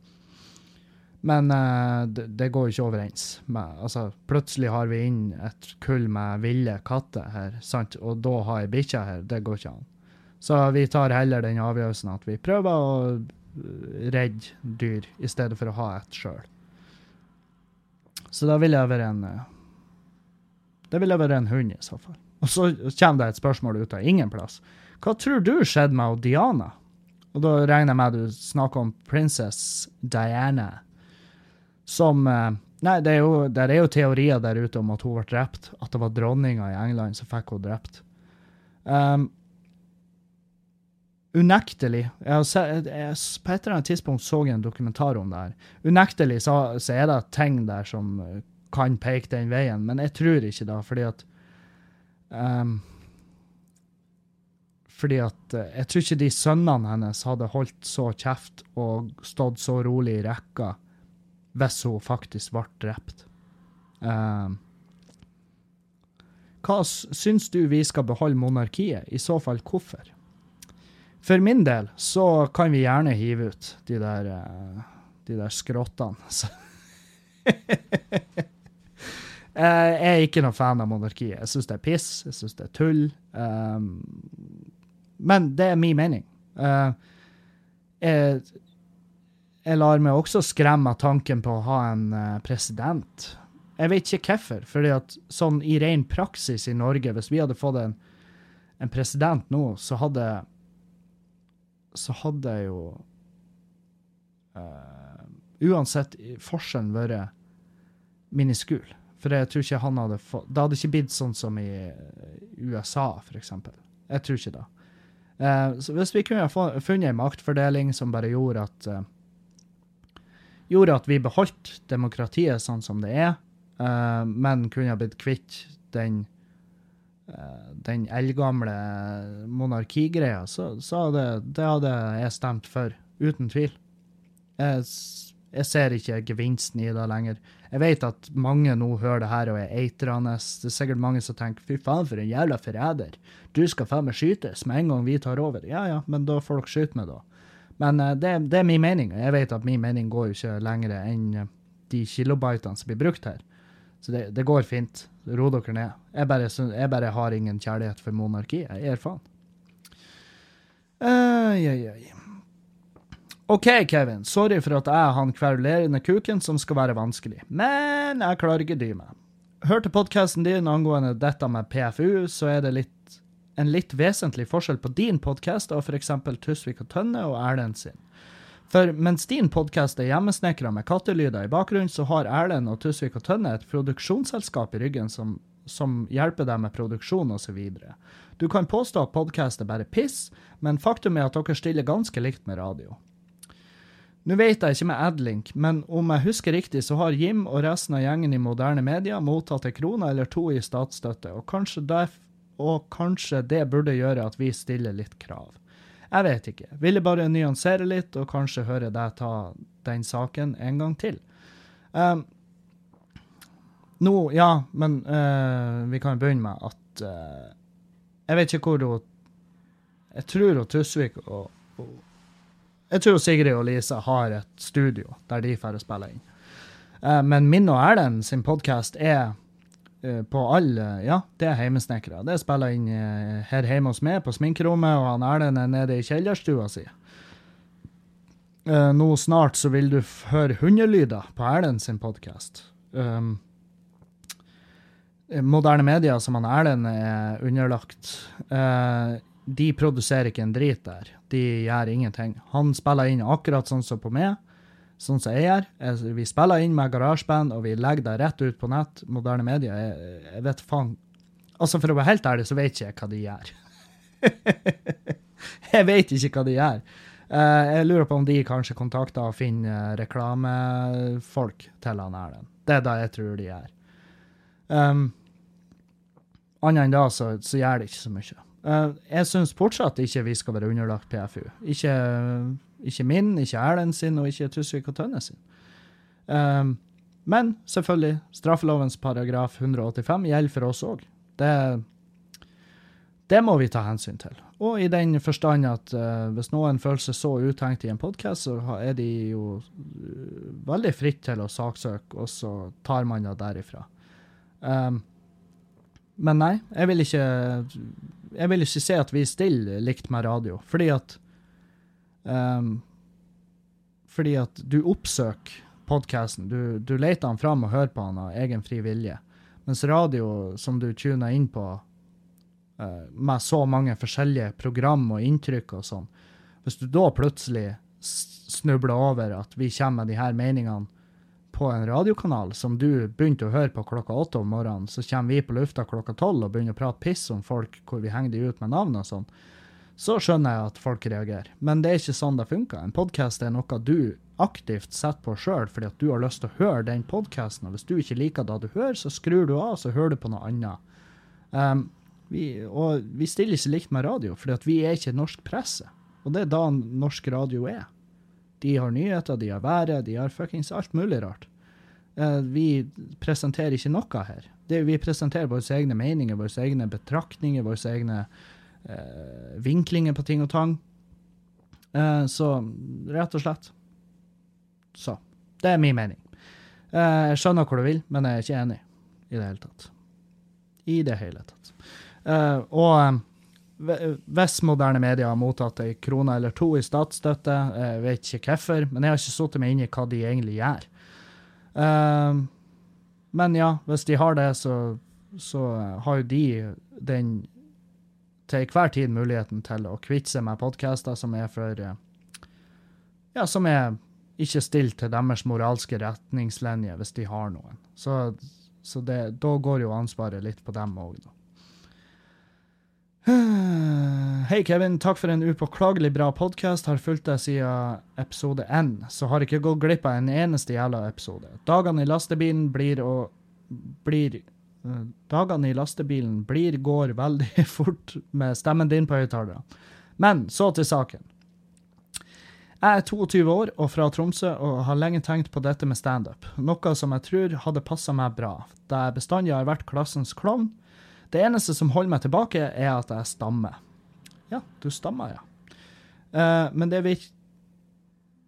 men uh, det, det går ikke overens. Med, altså, plutselig har vi inn et kull med ville katter her, sant? og da har jeg bikkja her. Det går ikke an. Så vi tar heller den avgjørelsen at vi prøver å eh, redde dyr, i stedet for å ha et sjøl. Så da vil jeg være en uh, Det vil jeg være en hund, i så fall. Og så kommer det et spørsmål ut av ingen plass. Hva tror du skjedde med Diana? Og da regner jeg med du snakker om Princess Diana. Som eh, Nei, det er jo, det er jo teorier der ute om at hun ble drept. At det var dronninga i England som fikk henne drept. Um, unektelig jeg se, jeg, På et eller annet tidspunkt så jeg en dokumentar om det her. Unektelig så, så er det ting der som eh, kan peke den veien, men jeg tror ikke det, fordi at um, Fordi at uh, jeg tror ikke de sønnene hennes hadde holdt så kjeft og stått så rolig i rekka hvis hun faktisk ble drept. Uh, hva syns du vi skal beholde monarkiet? I så fall hvorfor? For min del så kan vi gjerne hive ut de der, uh, de der skrottene. (laughs) jeg er ikke noen fan av monarkiet. Jeg syns det er piss, jeg syns det er tull. Um, men det er min mening. Uh, jeg, jeg, lar meg også skremme av tanken på å ha en uh, president. Jeg vet ikke hvorfor, fordi at sånn i ren praksis i Norge, hvis vi hadde fått en, en president nå, så hadde så hadde jeg jo uh, Uansett forskjellen vært miniskul. For jeg tror ikke han hadde fått Det hadde ikke blitt sånn som i USA, for eksempel. Jeg tror ikke det. Uh, så hvis vi kunne funnet en maktfordeling som bare gjorde at uh, Gjorde at vi beholdt demokratiet sånn som det er, uh, men kunne ha blitt kvitt den Eh, den eldgamle monarkigreia, så, så hadde, det hadde jeg stemt for, uten tvil. Jeg, jeg, ser ikke gevinsten i det lenger. Jeg vet at mange nå hører det her og er eitrende. Det er sikkert mange som tenker 'fy faen, for en jævla forræder'. Du skal faen meg skytes med en gang vi tar over. Ja ja, men da får dere skyte meg, da. Men uh, det, det, er min mening, jeg vet at min mening går jo ikke lenger enn de kilobitene som blir brukt her. Så det, det går fint. Ro dere ned. Jeg bare, jeg bare, har ingen kjærlighet for monarki. Jeg gir faen. Ai, ai, ja. OK, Kevin. Sorry for at jeg er han kverulerende kuken som skal være vanskelig, men jeg klarer ikke dy meg. Hørte podkasten din angående dette med PFU, så er det litt, en litt vesentlig forskjell på din podkast og f.eks. Tusvik og Tønne og Erlend sin. For mens din podkast er hjemmesnekra med kattelyder i bakgrunnen, så har Erlend og Tusvik og Tønne et produksjonsselskap i ryggen som, som hjelper deg med produksjon osv. Du kan påstå at podkast er bare piss, men faktum er at dere stiller ganske likt med radio. Nå vet jeg ikke med Adlink, men om jeg husker riktig, så har Jim og resten av gjengen i moderne media mottatt ei krone eller to i statsstøtte, og kanskje, derf, og kanskje det burde gjøre at vi stiller litt krav. Jeg vet ikke. Ville bare nyansere litt og kanskje høre deg ta den saken en gang til. Um, nå, ja, men uh, vi kan begynne med at uh, Jeg vet ikke hvor hun Jeg tror hun Tusvik og, og, Jeg tror Sigrid og Lise har et studio der de får spille inn. Uh, men min og Erlend sin podkast er på alle Ja, det er heimesnekkere. Det er spiller inn eh, her hjemme hos meg på sminkerommet, og han Erlend er nede i kjellerstua si. Uh, nå snart så vil du høre hundelyder på Erlend sin podkast. Um, moderne media som han Erlend er underlagt, uh, de produserer ikke en drit der. De gjør ingenting. Han spiller inn akkurat sånn som på meg sånn som jeg gjør. Vi spiller inn med garasjeband, og vi legger det rett ut på nett. Moderne medier. Jeg, jeg vet faen Altså, for å være helt ærlig, så vet ikke jeg hva de gjør. (laughs) jeg vet ikke hva de gjør. Uh, jeg lurer på om de kanskje kontakter og finner reklamefolk til han Erlend. Det er det jeg tror de gjør. Um, Annet enn da, så, så, gjør det ikke så mye. Uh, jeg syns fortsatt ikke vi skal være underlagt PFU. Ikke ikke min, ikke Erlend sin, og ikke Tusvik og Tønne sin. Um, men selvfølgelig, straffelovens paragraf 185 gjelder for oss òg. Det, det, må vi ta hensyn til. Og i den forstand at uh, hvis noen føler seg så utenkt i en podkast, så er de jo uh, veldig fritt til å saksøke, og så tar man det derifra. Um, men nei, jeg vil ikke jeg vil ikke si at vi stiller likt med radio, fordi at Um, fordi at du oppsøker podkasten. Du, du leter han fram og hører på han av egen fri vilje. Mens radio, som du tuner inn på uh, med så mange forskjellige program og inntrykk og sånn, hvis du da plutselig snubler over at vi kommer med de her meningene på en radiokanal som du begynte å høre på klokka åtte om morgenen, så kommer vi på lufta klokka tolv og begynner å prate piss om folk hvor vi henger de ut med navn og sånn, så skjønner jeg at folk reagerer. Men det er ikke sånn det funker. En podkast er noe du aktivt setter på sjøl fordi at du har lyst til å høre den podkasten. Og hvis du ikke liker det du hører, så skrur du av, så hører du på noe annet. Um, vi, og vi stiller ikke likt med radio, fordi at vi er ikke norsk presse. Og det er da norsk radio er. De har nyheter, de har været, de har fuckings alt mulig rart. Uh, vi presenterer ikke noe her. Det, vi presenterer våre egne meninger, våre egne betraktninger, våre egne uh, vinklinger på ting og tang. Eh, så rett og slett. Så. Det er min mening. Eh, jeg skjønner hvor du vil, men jeg er ikke enig i det hele tatt. I det hele tatt. Uh, og hvis moderne medier har mottatt ei krone eller to i statsstøtte, jeg vet ikke hvorfor, men jeg har ikke satt meg inn i hva de egentlig gjør. Uh, men ja, hvis de har det, så, så har jo de den til hver tid muligheten til å kvitte seg med podkaster som er for Ja, som er ikke stilt til deres moralske retningslinjer, hvis de har noen. Så, så det, da går jo ansvaret litt på dem òg, da. (sighs) Hei, Kevin. Takk for en upåklagelig bra podkast. Har fulgt deg siden episode N, så har ikke gått glipp av en eneste jævla episode. Dagene i lastebilen blir og blir Dagene i lastebilen blir går veldig (laughs) fort med stemmen din på høyttalerne. Men så til saken. Jeg er 22 år og fra Tromsø og har lenge tenkt på dette med standup, noe som jeg tror hadde passa meg bra, da jeg bestandig har vært klassens klovn. Det eneste som holder meg tilbake, er at jeg stammer. Ja, du stammer, ja. Uh, men, det virker,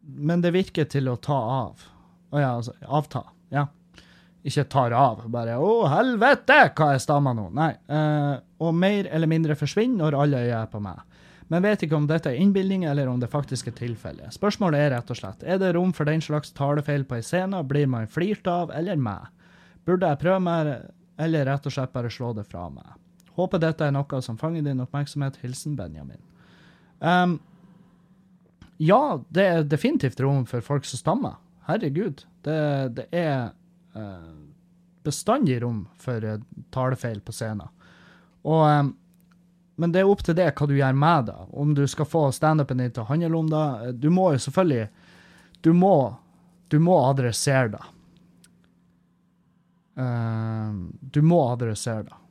men det virker til å ta av. Å ja, altså avta. Ja. Ikke tar av, bare 'Å, helvete, hva jeg stammer nå?' Nei. Uh, og mer eller mindre forsvinner når alle øyne er på meg men vet ikke om dette er innbilning eller om det faktisk er tilfellet. Spørsmålet er rett og slett er det rom for den slags talefeil på ei scene, blir man flirt av eller meg? Burde jeg prøve meg, eller rett og slett bare slå det fra meg? Håper dette er noe som fanger din oppmerksomhet. Hilsen Benjamin. Um, ja, det er definitivt rom for folk som stammer. Herregud. Det, det er bestandig rom for uh, talefeil på scenen. Og um, men det er opp til det hva du gjør med det. Om du skal få standupen din til å handle om det. Du må jo selvfølgelig Du må, du må adressere det. Du må adressere det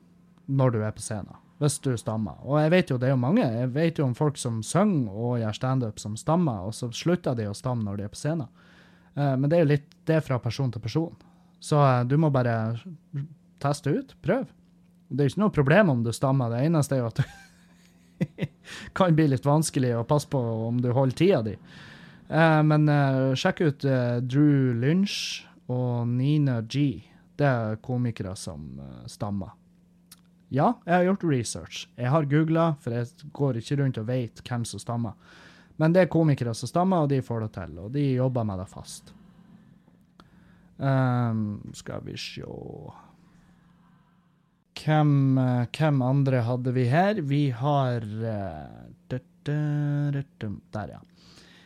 når du er på scenen, hvis du stammer. Og jeg vet jo det er jo mange. Jeg vet jo om folk som synger og gjør standup som stammer, og så slutter de å stamme når de er på scenen. Men det er jo litt det fra person til person. Så uh, du må bare teste ut. Prøv. Det er ikke noe problem om du stammer, det eneste er jo at det (laughs) kan bli litt vanskelig å passe på om du holder tida di. Uh, men uh, sjekk ut Drew Lynch og Nina G. Det er komikere som stammer. Ja, jeg har gjort research. Jeg har googla, for jeg går ikke rundt og vet hvem som stammer. Men det er komikere som stammer, og de får det til. Og de jobber med det fast. Um, skal vi sjå hvem, eh, hvem, andre hadde vi her? Vi har uh, Der, ja.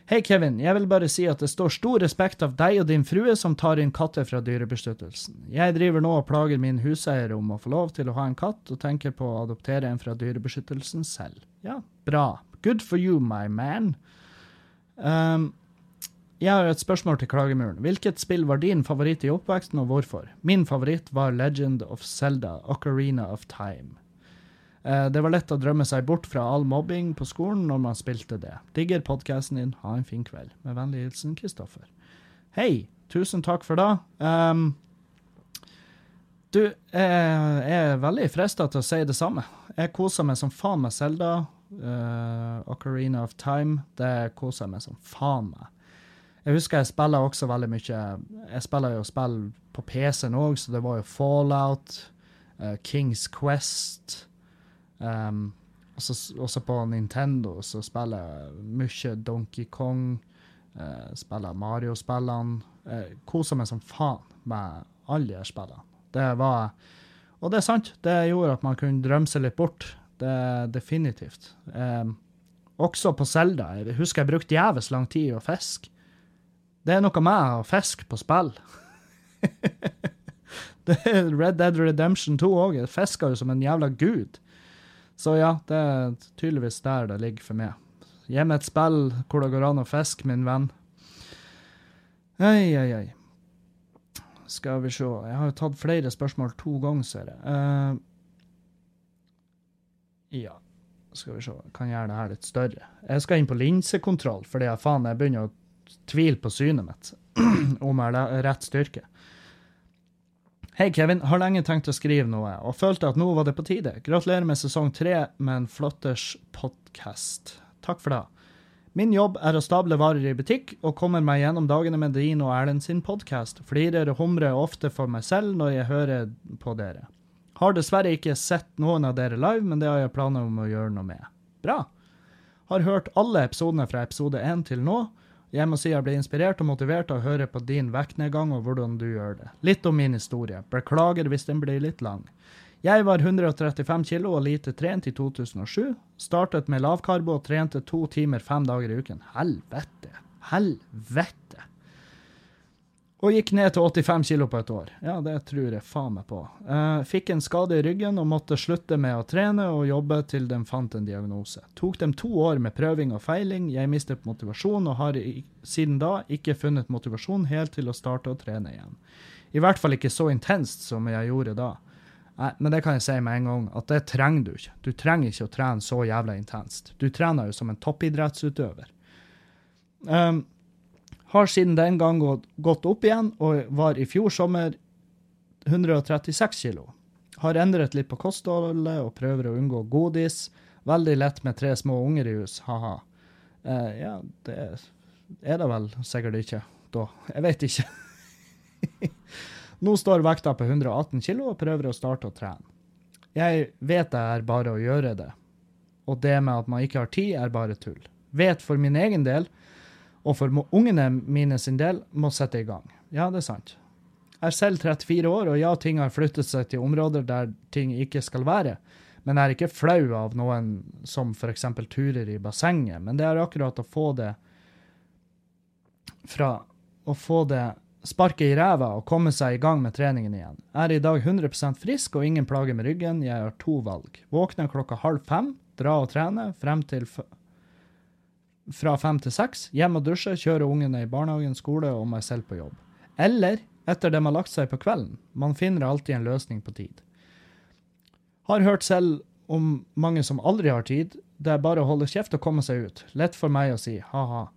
Hei, Kevin. Jeg vil bare si at det står stor respekt av deg og din frue som tar inn katter fra Dyrebeskyttelsen. Jeg driver nå og plager min huseier om å få lov til å ha en katt, og tenker på å adoptere en fra Dyrebeskyttelsen selv. Ja, bra. Good for you, my man. Um, jeg har et spørsmål til Klagemuren. Hvilket spill var din favoritt i oppveksten, og hvorfor? Min favoritt var Legend of Zelda, Ocarina of Time. Eh, det var lett å drømme seg bort fra all mobbing på skolen når man spilte det. Digger podkasten din. Ha en fin kveld. Med vennlig hilsen Kristoffer. Hei, tusen takk for det. Um, du, jeg er veldig frista til å si det samme. Jeg koser meg som faen med Zelda. Uh, Ocarina of Time. Det koser jeg meg som faen med. Jeg husker jeg spiller også veldig mye Jeg spiller jo spill på PC-en òg, så det var jo Fallout, uh, Kings Quest um, også, også, på Nintendo så spiller jeg mye Donkey Kong. Uh, spiller Mario-spillene. Uh, koser meg som faen med alle de spillene. Det var Og det er sant, det gjorde at man kunne drømme seg litt bort. Det er definitivt. Um, også på Selda. Jeg husker jeg brukte jævlig lang tid å fiske. Det er noe med å fiske på spill. (laughs) det er Red Dead Redemption 2 òg. Jeg fisker jo som en jævla gud. Så ja, det er tydeligvis der det ligger for meg. Gi meg et spill hvor det går an å fiske, min venn. Ei, ei, ei. Skal vi se. Jeg har jo tatt flere spørsmål to ganger, ser jeg. Uh, ja, skal vi se. Kan gjøre det her litt større. Jeg skal inn på linsekontroll, fordi jeg faen, jeg begynner å tvile på synet mitt. (clears throat) om jeg har rett styrke. Hei, Kevin. Har lenge tenkt å skrive noe, og følte at nå var det på tide. Gratulerer med sesong tre med en flotters podkast. Takk for det. Min jobb er å stable varer i butikk, og kommer meg gjennom dagene med din og Erlend sin podkast. Flirer og humrer ofte for meg selv når jeg hører på dere. Har dessverre ikke sett noen av dere live, men det har jeg planer om å gjøre noe med. Bra. Har hørt alle episodene fra episode én til nå. Jeg må si jeg ble inspirert og motivert av å høre på din vektnedgang og hvordan du gjør det. Litt om min historie. Beklager hvis den blir litt lang. Jeg var 135 kilo og lite trent i 2007. Startet med lavkarbo og trente to timer fem dager i uken. Helvete. Helvete. Og gikk ned til 85 kilo på et år. Ja, det tror jeg faen meg på. Uh, fikk en skade i ryggen og måtte slutte med å trene og jobbe til de fant en diagnose. Tok dem to år med prøving og feiling. Jeg mistet motivasjon og har i, siden da ikke funnet motivasjon helt til å starte å trene igjen. I hvert fall ikke så intenst som jeg gjorde da. Nei, men det kan jeg si med en gang, at det trenger du ikke. Du trenger ikke å trene så jævla intenst. Du trener jo som en toppidrettsutøver. Um, har siden den gang gått, opp igjen, og var i fjor sommer 136 kilo. Har endret litt på kostholdet og prøver å unngå godis. Veldig lett med tre små unger i hus, ha-ha. Eh, ja, det er det vel sikkert ikke, da. Jeg vet ikke. (laughs) Nå står vekta på 118 kg og prøver å starte å trene. Jeg vet det er bare å gjøre det, og det med at man ikke har tid, er bare tull. Vet for min egen del, og for ungene mine sin del, må sette i gang. Ja, det er sant. Jeg er selv 34 år, og ja, ting har flyttet seg til områder der ting ikke skal være. Men jeg er ikke flau av noen som f.eks. turer i bassenget, men det er akkurat å få det fra Å få det sparket i ræva og komme seg i gang med treningen igjen. Jeg er i dag 100% frisk og ingen plager med ryggen. Jeg har to valg. Våkne klokka halv fem, dra og trene frem til fra fem til seks, hjem og dusje, kjøre ungene i barnehagen, skole og meg selv på jobb. Eller etter de har lagt seg på kvelden. Man finner alltid en løsning på tid. Har hørt selv om mange som aldri har tid. Det er bare å holde kjeft og komme seg ut. Lett for meg å si ha-ha.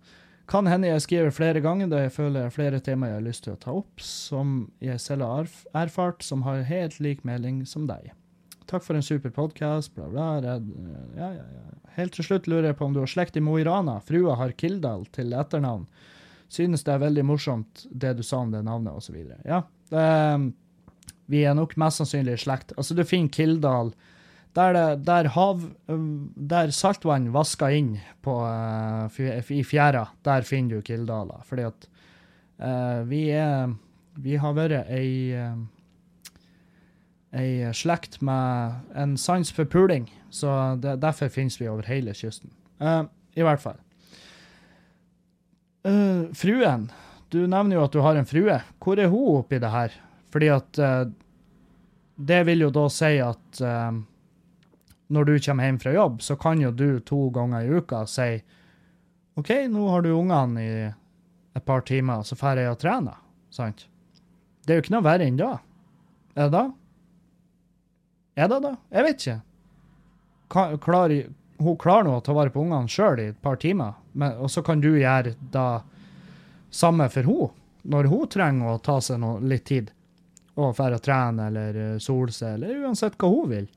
Kan hende jeg skriver flere ganger da jeg føler flere temaer jeg har lyst til å ta opp, som jeg selv har erfart, som har helt lik melding som deg. Takk for en super podkast, bla, bla. Redd. Ja, ja, ja. Helt til slutt lurer jeg på om du har slekt i Mo i Rana. Frua har Kildahl til etternavn. Synes det er veldig morsomt det du sa om det navnet, osv. Ja, det, vi er nok mest sannsynlig i slekt. Altså, du finner Kildahl der, der, hav, der saltvann vasker inn på, uh, i fjæra, der finner du Kildaler. Fordi at uh, vi er Vi har vært ei uh, ei slekt med en sans for puling, så det, derfor finnes vi over hele kysten. I hvert fall. fruen, du nevner jo at du har en frue. Hvor er hun oppi det her? Fordi at det vil jo da si at når du kommer hjem fra jobb, så kan jo du to ganger i uka si OK, nå har du ungene i et par timer, så drar jeg og trener. Sant? Det er jo ikke noe verre enn da. Er det da? Er det da? Jeg vet ikke. Klar, hun klarer nå å ta vare på ungene sjøl i et par timer, men, og så kan du gjøre det samme for henne, når hun trenger å ta seg noe, litt tid og dra og trene eller eh, sole seg, eller uansett hva hun vil.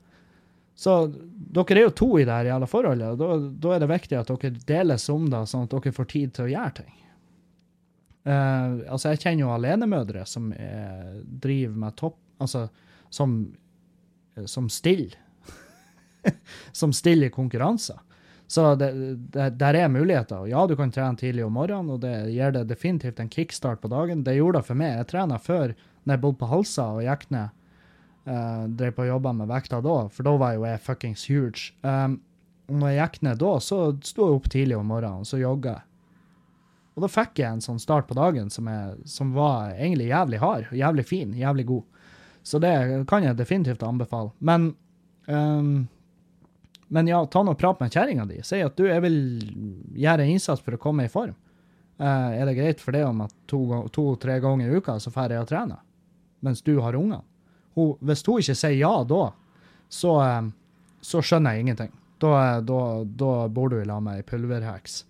Så dere er jo to i det her jævla forholdet, og da, da, er det viktig at dere deles om det, sånn at dere får tid til å gjøre ting. Uh, altså, jeg kjenner jo alenemødre som er, driver med topp Altså, som, som stiller. (laughs) som stiller i konkurranser. Så det, det, der er muligheter. Ja, du kan trene tidlig om morgenen, og det gir deg definitivt en kickstart på dagen. Det gjorde det for meg. Jeg trena før når jeg bodde på Halsa og gikk ned uh, drev på og jobba med vekta da, for da var jeg jo jeg fuckings huge. Um, når jeg gikk ned da, så sto jeg opp tidlig om morgenen, og så jogga. Og da fikk jeg en sånn start på dagen som, jeg, som var egentlig jævlig hard, jævlig fin, jævlig god. Så det kan jeg definitivt anbefale. Men um, men ja, ta noe prat med kjerringa di. Si at du, jeg vil gjøre en innsats for å komme i form. Uh, er det greit for det om at to-tre to, ganger i uka så drar jeg og trener, mens du har ungene? Hvis hun ikke sier ja da, så, eh, så skjønner jeg ingenting. Da, da, da bor du i lag med ei pulverheks.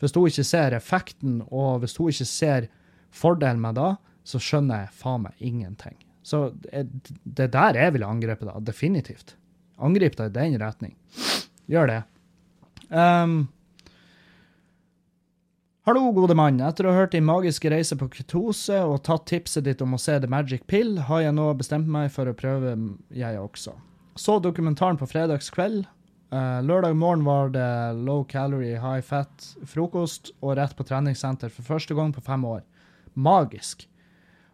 Hvis hun ikke ser effekten, og hvis hun ikke ser fordelen med det, så skjønner jeg faen meg ingenting. Så det er der jeg ville angrepet da, definitivt. Angrip deg i den retning. Gjør det. Um, Hallo, gode mann. Etter å ha hørt din magiske reise på ketose og tatt tipset ditt om å se The Magic Pill, har jeg nå bestemt meg for å prøve, jeg også. Så dokumentaren på fredagskveld. Uh, lørdag morgen var det low calorie, high fat frokost og rett på treningssenter for første gang på fem år. Magisk.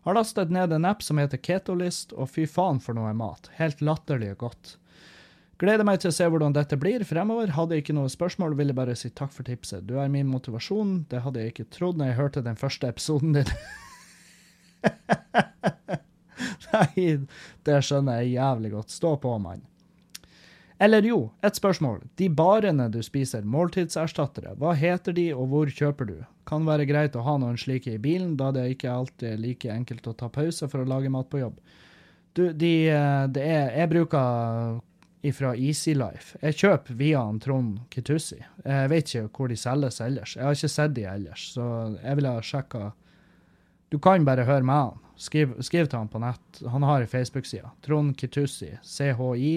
Har lastet ned en app som heter Ketolist, og fy faen for noe mat. Helt latterlig godt. Gleder meg til å se hvordan dette blir fremover. Hadde jeg ikke noe spørsmål, ville jeg bare si takk for tipset. Du er min motivasjon. Det hadde jeg ikke trodd når jeg hørte den første episoden din. (laughs) Nei, det skjønner jeg jævlig godt. Stå på, mann. Eller jo, et spørsmål. De barene du spiser, måltidserstattere, hva heter de, og hvor kjøper du? Kan være greit å ha noen slike i bilen, da det ikke alltid er like enkelt å ta pause for å lage mat på jobb. Du, de, eh, det er Jeg bruker fra Easy Life. Jeg kjøper via Trond Kitussi. Jeg vet ikke hvor de selges ellers. Jeg har ikke sett de ellers, så jeg ville ha sjekka Du kan bare høre med han. Skriv, skriv til han på nett. Han har ei Facebook-side. Trond Kitussi. C-H-I-T-U-S-S-I.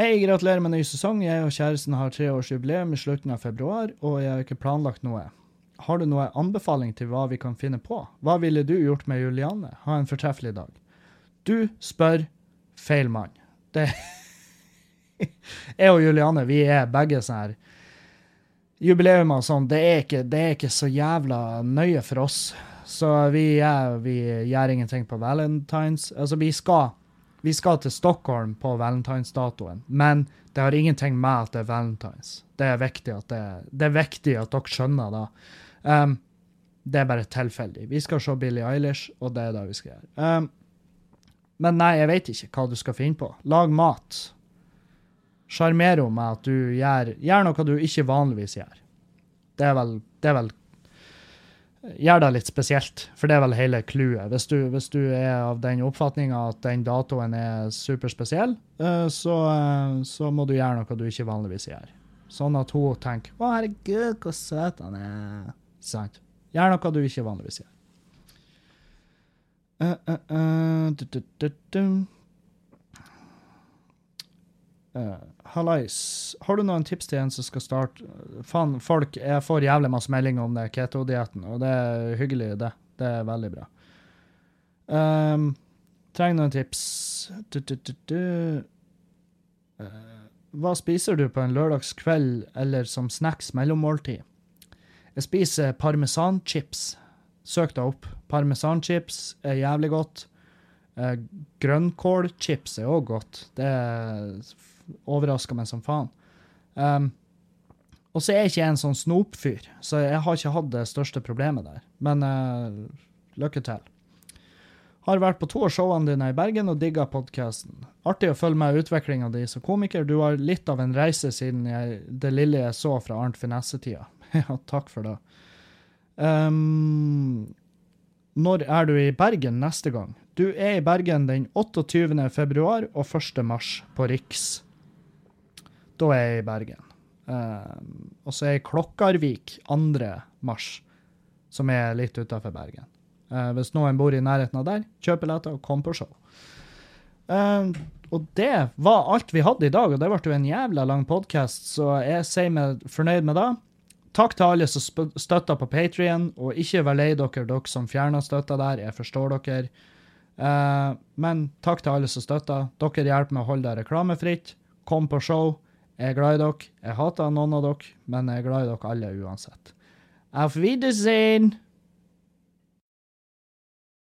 Hei, gratulerer med ny sesong. Jeg og kjæresten har treårsjubileum i slutten av februar, og jeg har ikke planlagt noe. Har du noe anbefaling til hva vi kan finne på? Hva ville du gjort med Juliane? Ha en fortreffelig dag. Du spør feil mann. Det (laughs) Jeg og Juliane, vi er begge sånn her Jubileum og sånn, det, det, er ikke så jævla nøye for oss. Så vi, er, vi gjør ingenting på valentines. Altså, vi skal, vi skal til Stockholm på valentinsdatoen, men det har ingenting med at det er valentines. Det er viktig at, det, det er viktig at dere skjønner det. Um, det er bare tilfeldig. Vi skal se Billie Eilish, og det er det vi skal gjøre. Um, men nei, jeg vet ikke hva du skal finne på. Lag mat. Sjarmer henne med at du gjør, gjør, noe du ikke vanligvis gjør. Det er vel, det er vel Gjør det litt spesielt, for det er vel hele clouet. Hvis, hvis, du er av den oppfatninga at den datoen er superspesiell, eh, så, eh, så må du gjøre noe du ikke vanligvis gjør. Sånn at hun tenker 'Å, herregud, hvor søt han er'. Sant? Gjør noe du ikke vanligvis gjør. Uh, uh, uh, Hallais. Har du noen tips til en som skal starte Faen, folk, jeg får jævlig masse meldinger om det keto-dietten, og det er hyggelig, det. Det er veldig bra. Um, trenger noen tips. Du, du, du, uh, hva spiser du på en lørdagskveld eller som snacks mellommåltid? Jeg spiser parmesanchips. Søk deg opp. Parmesanchips er jævlig godt. Uh, grønnkålchips er òg godt. Det overrasker meg som faen. Um, og så er jeg ikke en sånn snopfyr, så jeg har ikke hatt det største problemet der. Men uh, lykke til. Har vært på to av showene dine i Bergen og digga podkasten. Artig å følge med i utviklinga di som komiker. Du har litt av en reise siden jeg, det lille jeg så fra Arnt Finesse-tida. (laughs) ja, takk for det. Um, når er du i Bergen neste gang? Du er i Bergen den 28. februar og 1. mars på Riks. Da er jeg i Bergen. Um, og så er jeg i Klokkarvik 2. mars, som er litt utafor Bergen. Uh, hvis noen bor i nærheten av der, kjøp billetter og kom på show. Um, og det var alt vi hadde i dag, og det ble jo en jævla lang podkast, så jeg sier meg fornøyd med det. Takk til alle som støtter på Patrion, og ikke vær lei dere, dere som fjerner støtta der. Jeg forstår dere. Uh, men takk til alle som støtter. Dere hjelper meg å holde det reklamefritt. Kom på show. Jeg er glad i dere. Jeg hater noen av dere, men jeg er glad i dere alle uansett. Auf Wiedersehen!